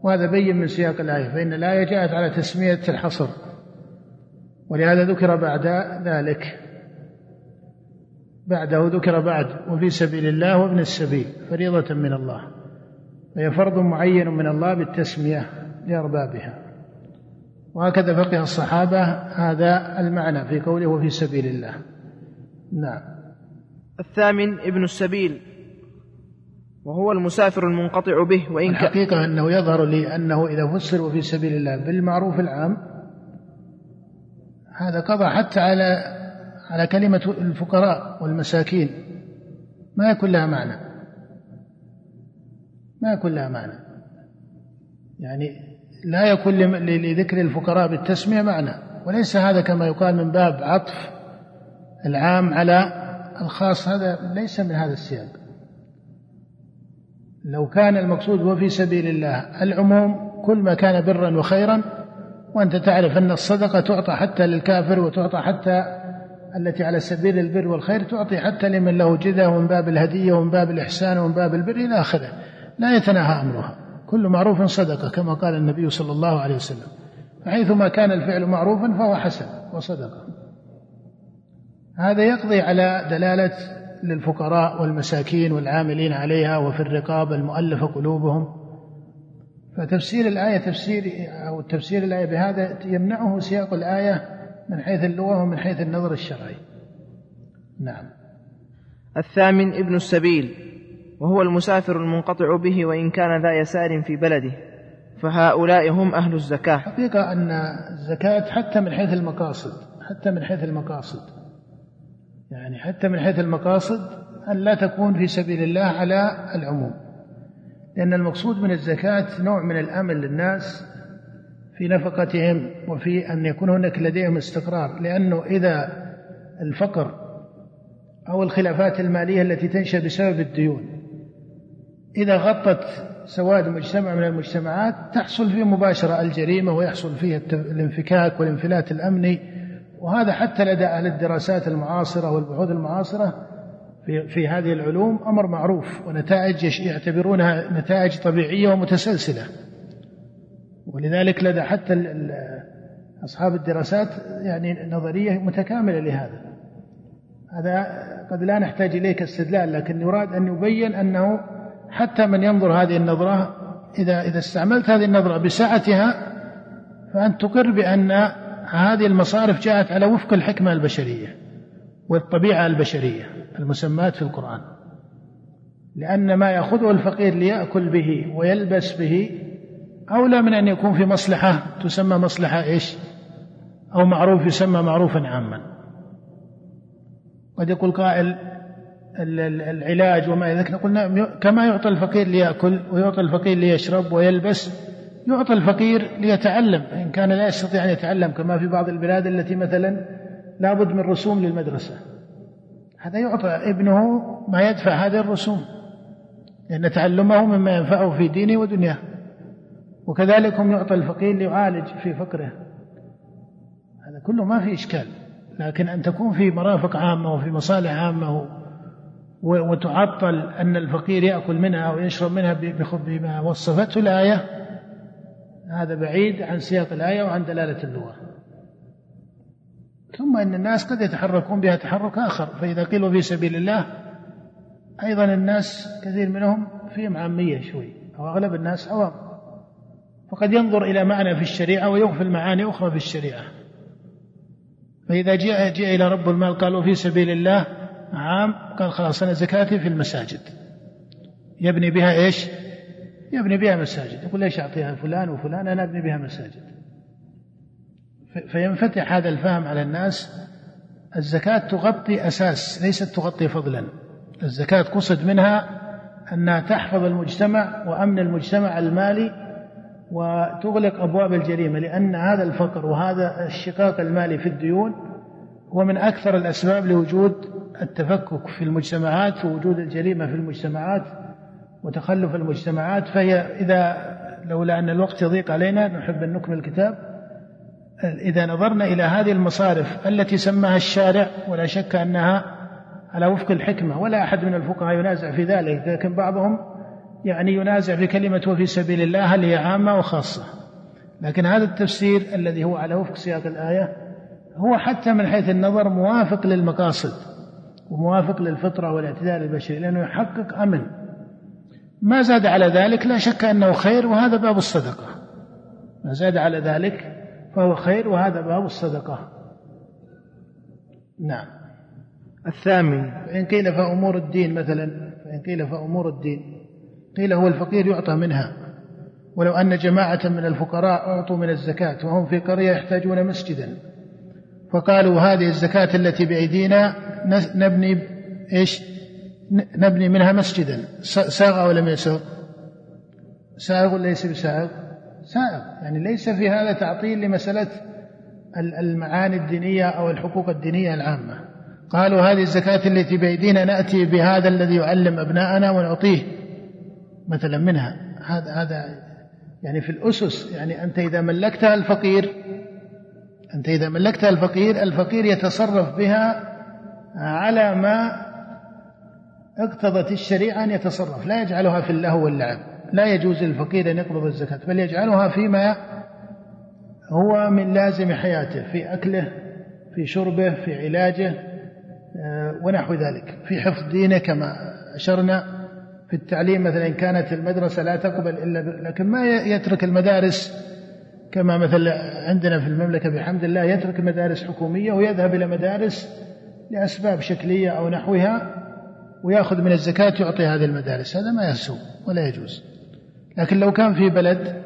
Speaker 3: وهذا بين من سياق الآية فإن الآية جاءت على تسمية الحصر ولهذا ذكر بعد ذلك. بعده ذكر بعد وفي سبيل الله وابن السبيل فريضة من الله فهي فرض معين من الله بالتسمية لأربابها. وهكذا فقه الصحابة هذا المعنى في قوله وفي سبيل الله. نعم.
Speaker 2: الثامن ابن السبيل وهو المسافر المنقطع به وإن كان
Speaker 3: الحقيقة أنه يظهر لي أنه إذا فسر في سبيل الله بالمعروف العام هذا قضى حتى على على كلمة الفقراء والمساكين. ما يكون لها معنى. ما يكون لها معنى. يعني لا يكون لذكر الفقراء بالتسمية معنى وليس هذا كما يقال من باب عطف العام على الخاص. هذا ليس من هذا السياق. لو كان المقصود هو في سبيل الله العموم كل ما كان برا وخيرا وأنت تعرف أن الصدقة تعطى حتى للكافر وتعطى حتى التي على سبيل البر والخير تعطي حتى لمن له جدة ومن باب الهدية ومن باب الإحسان ومن باب البر إلى آخره. لا يتناهى أمرها. كل معروف صدقة كما قال النبي صلى الله عليه وسلم. فحيثما كان الفعل معروفا فهو حسن وصدقة. هذا يقضي على دلالة للفقراء والمساكين والعاملين عليها وفي الرقاب المؤلفة قلوبهم. فتفسير الآية تفسير أو تفسير الآية بهذا يمنعه سياق الآية من حيث اللغة ومن حيث النظر الشرعي. نعم.
Speaker 2: الثامن ابن السبيل وهو المسافر المنقطع به وإن كان ذا يسار في بلده فهؤلاء هم أهل الزكاة.
Speaker 3: حقيقة أن الزكاة حتى من حيث المقاصد حتى من حيث المقاصد. يعني حتى من حيث المقاصد أن لا تكون في سبيل الله على العموم. لأن المقصود من الزكاة نوع من الأمن للناس في نفقتهم وفي أن يكون هناك لديهم استقرار. لأنه إذا الفقر أو الخلافات المالية التي تنشأ بسبب الديون إذا غطت سواد مجتمع من المجتمعات تحصل فيه مباشرة الجريمة ويحصل فيه الانفكاك والانفلات الأمني وهذا حتى لدى أهل الدراسات المعاصرة والبحوث المعاصرة في, في هذه العلوم أمر معروف ونتائج يعتبرونها نتائج طبيعية ومتسلسلة. ولذلك لدى حتى أصحاب الدراسات يعني نظرية متكاملة لهذا. هذا قد لا نحتاج إليه كاستدلال لكن يراد أن يبين أنه حتى من ينظر هذه النظرة إذا إذا استعملت هذه النظرة بسعتها فأنت تقر بأن هذه المصارف جاءت على وفق الحكمة البشرية والطبيعة البشرية المسماة في القرآن. لأن ما يأخذه الفقير ليأكل به ويلبس به أولى من أن يكون في مصلحة تسمى مصلحة إيش؟ أو معروف يسمى معروفا عاما. قد يقول قائل العلاج وما إذا قلنا كما يعطى الفقير ليأكل ويعطى الفقير ليشرب ويلبس يعطى الفقير ليتعلم إن كان لا يستطيع أن يتعلم كما في بعض البلاد التي مثلا لابد من رسوم للمدرسة. هذا يعطى ابنه ما يدفع هذه الرسوم لأن تعلمه مما ينفعه في دينه ودنياه. وكذلك هم يعطى الفقير ليعالج في فقره. هذا كله ما في إشكال. لكن أن تكون في مرافق عامة وفي مصالح عامة وتعطل أن الفقير يأكل منها ويشرب منها بما وصفته الآية هذا بعيد عن سياق الآية وعن دلالة اللغة. ثم إن الناس قد يتحركون بها تحرك آخر. فإذا قيل في سبيل الله أيضا الناس كثير منهم فيهم عامية شوي أو أغلب الناس عوام. فقد ينظر إلى معنى في الشريعة ويغفل معاني أخرى في الشريعة. فإذا جاء جاء إلى رب المال قالوا في سبيل الله عام قال خلاص أنا زكاتي في المساجد. يبني بها إيش؟ يبني بها مساجد يقول ليش أعطيها فلان وفلان؟ أنا أبني بها مساجد. فينفتح هذا الفهم على الناس الزكاة تغطي أساس ليست تغطي فضلا. الزكاة قصد منها أنها تحفظ المجتمع وأمن المجتمع المالي وتغلق أبواب الجريمة لأن هذا الفقر وهذا الشقاق المالي في الديون هو من أكثر الأسباب لوجود التفكك في المجتمعات ووجود الجريمة في المجتمعات. وتخلف المجتمعات فهي إذا لولا أن الوقت يضيق علينا نحب أن نكمل الكتاب. إذا نظرنا إلى هذه المصارف التي سماها الشارع ولا شك أنها على وفق الحكمة ولا أحد من الفقهاء ينازع في ذلك لكن بعضهم يعني ينازع في كلمة وفي سبيل الله هل هي عامة وخاصة. لكن هذا التفسير الذي هو على وفق سياق الآية هو حتى من حيث النظر موافق للمقاصد وموافق للفطرة والاعتدال البشري لأنه يحقق أمن. ما زاد على ذلك لا شك أنه خير وهذا باب الصدقة. ما زاد على ذلك فهو خير وهذا باب الصدقة. نعم.
Speaker 2: الثامن.
Speaker 3: فإن قيل فأمور الدين مثلا فإن قيل فأمور الدين قيل هو الفقير يعطى منها. ولو أن جماعة من الفقراء أعطوا من الزكاة وهم في قرية يحتاجون مسجدا. فقالوا هذه الزكاة التي بأيدينا نبني إيش؟ نبني منها مسجدا ساغ أو لم يسغ ساغ ليس بساغ؟ سائغ يعني ليس في هذا تعطيل لمسألة المعاني الدينية أو الحقوق الدينية العامة. قالوا هذه الزكاة التي بأيدينا نأتي بهذا الذي يعلم أبناءنا ونعطيه مثلا منها. هذا هذا يعني في الأسس يعني أنت إذا ملكتها الفقير أنت إذا ملكتها الفقير الفقير يتصرف بها على ما اقتضت الشريعة أن يتصرف. لا يجعلها في اللهو واللعب. لا يجوز للفقير أن يقبض الزكاة بل يجعلها فيما هو من لازم حياته في أكله في شربه في علاجه آه، ونحو ذلك. في حفظ دينه كما أشرنا في التعليم مثلا إن كانت المدرسة لا تقبل إلا لكن ما يترك المدارس كما مثلا عندنا في المملكة بحمد الله يترك مدارس حكومية ويذهب إلى مدارس لأسباب شكلية أو نحوها ويأخذ من الزكاة يعطي هذه المدارس. هذا ما يسوء ولا يجوز. لكن لو كان في بلد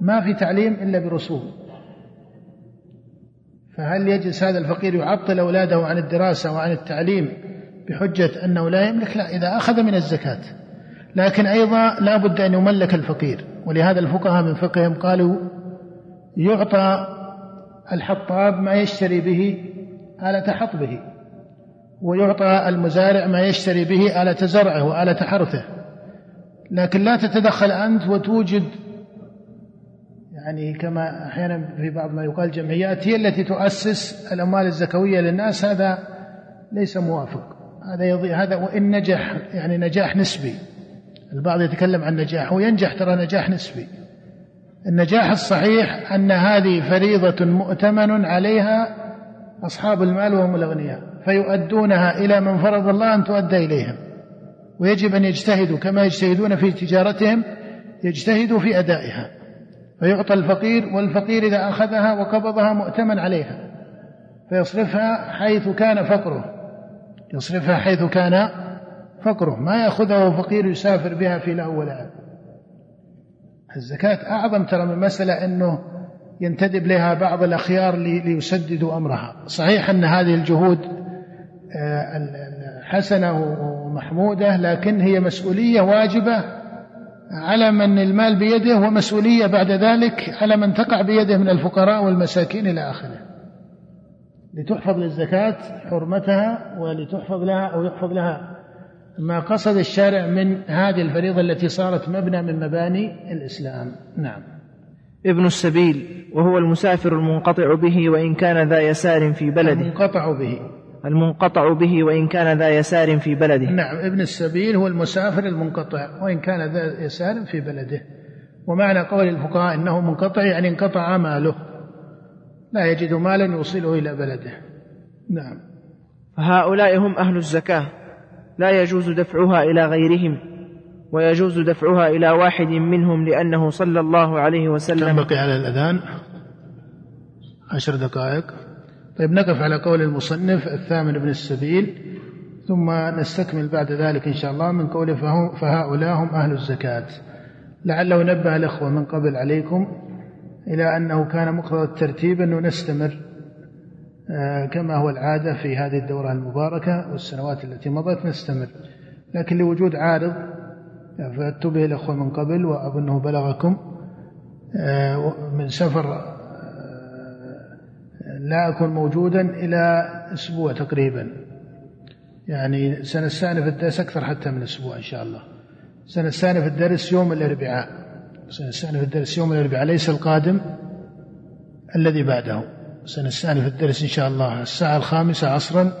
Speaker 3: ما في تعليم إلا برسوم فهل يجلس هذا الفقير يعطل أولاده عن الدراسة وعن التعليم بحجة أنه لا يملك؟ لا إذا أخذ من الزكاة. لكن أيضا لا بد أن يملك الفقير. ولهذا الفقهاء من فقههم قالوا يعطى الحطاب ما يشتري به آلة حطبه. ويعطى المزارع ما يشتري به آلة زرعه وآلة حرثه لكن لا تتدخل أنت وتوجد يعني كما أحيانا في بعض ما يقال جمعيات هي التي تؤسس الأموال الزكوية للناس. هذا ليس موافق. هذا يضيع هذا وإن نجح يعني نجاح نسبي. البعض يتكلم عن نجاح وينجح ترى نجاح نسبي. النجاح الصحيح أن هذه فريضة مؤتمن عليها أصحاب المال وهم الأغنياء فيؤدونها إلى من فرض الله أن تؤدى إليهم. ويجب أن يجتهدوا كما يجتهدون في تجارتهم يجتهدوا في أدائها. فيعطى الفقير والفقير إذا أخذها وقبضها مؤتمن عليها. فيصرفها حيث كان فقره. يصرفها حيث كان فقره. ما يأخذها وهو فقير يسافر بها في ولعب الزكاة أعظم ترى من مسألة أنه ينتدب لها بعض الأخيار ليسددوا أمرها. صحيح أن هذه الجهود آه، حسنة ومحمودة لكن هي مسؤولية واجبة على من المال بيده ومسؤولية بعد ذلك على من تقع بيده من الفقراء والمساكين إلى آخره. لتحفظ للزكاة حرمتها ولتحفظ لها أو يحفظ لها ما قصد الشارع من هذه الفريضة التي صارت مبنى من مباني الإسلام. نعم.
Speaker 2: ابن السبيل وهو المسافر المنقطع به وإن كان ذا يسار في بلده.
Speaker 3: المنقطع به.
Speaker 2: المنقطع به وإن كان ذا يسار في بلده.
Speaker 3: نعم ابن السبيل هو المسافر المنقطع وإن كان ذا يسار في بلده. ومعنى قول الفقهاء إنه منقطع يعني انقطع ماله. لا يجد مالا يوصله إلى بلده. نعم.
Speaker 2: فهؤلاء هم أهل الزكاة. لا يجوز دفعها إلى غيرهم. ويجوز دفعها إلى واحد منهم لأنه صلى الله عليه وسلم.
Speaker 3: كم بقي على الأذان؟ عشر دقائق. طيب نقف على قول المصنف الثامن بن السبيل ثم نستكمل بعد ذلك إن شاء الله من قوله فهؤلاء هم أهل الزكاة. لعله نبه الأخوة من قبل عليكم إلى أنه كان مقتضى الترتيب أنه نستمر آه، كما هو العادة في هذه الدورة المباركة والسنوات التي مضت نستمر. لكن لوجود عارض فأتوا الأخوة من قبل وأظنه بلغكم آه، من سفر آه، لا أكون موجودا إلى أسبوع تقريبا. يعني سنستأنف الدرس أكثر حتى من أسبوع إن شاء الله. سنستأنف الدرس يوم الأربعاء. سنستأنف الدرس يوم الأربعاء. ليس القادم الذي بعده. سنستأنف الدرس إن شاء الله الساعة الخامسة عصرا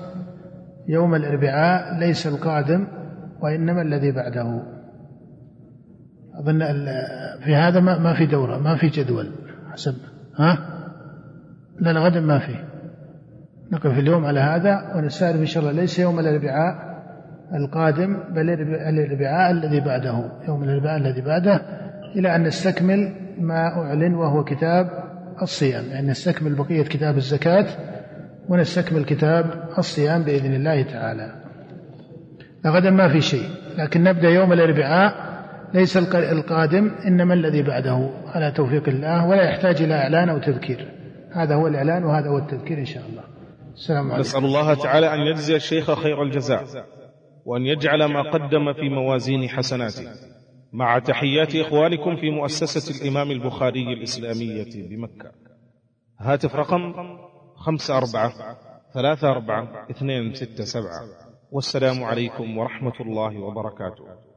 Speaker 3: يوم الأربعاء. ليس القادم وإنما الذي بعده. أظن في هذا ما في دورة ما في جدول حسب. ها؟ لا غدا ما في. نقف اليوم على هذا ونستأنف إن شاء الله. ليس يوم الأربعاء القادم بل الأربعاء الذي بعده. يوم الأربعاء الذي بعده إلى أن نستكمل ما أعلن وهو كتاب الصيام. يعني نستكمل بقية كتاب الزكاة ونستكمل كتاب الصيام بإذن الله تعالى. غدا ما في شيء. لكن نبدأ يوم الأربعاء ليس القادم إنما الذي بعده. على توفيق الله ولا يحتاج إلى إعلان أو تذكير. هذا هو الإعلان وهذا هو التذكير إن شاء الله.
Speaker 1: السلام عليكم. نسأل الله تعالى أن يجزي الشيخ خير الجزاء وأن يجعل ما قدم في موازين حسناته. مع تحيات إخوانكم في مؤسسة الإمام البخاري الإسلامية بمكة. هاتف رقم خمسة أربعة ثلاثة أربعة اثنين ستة سبعة. والسلام عليكم ورحمة الله وبركاته.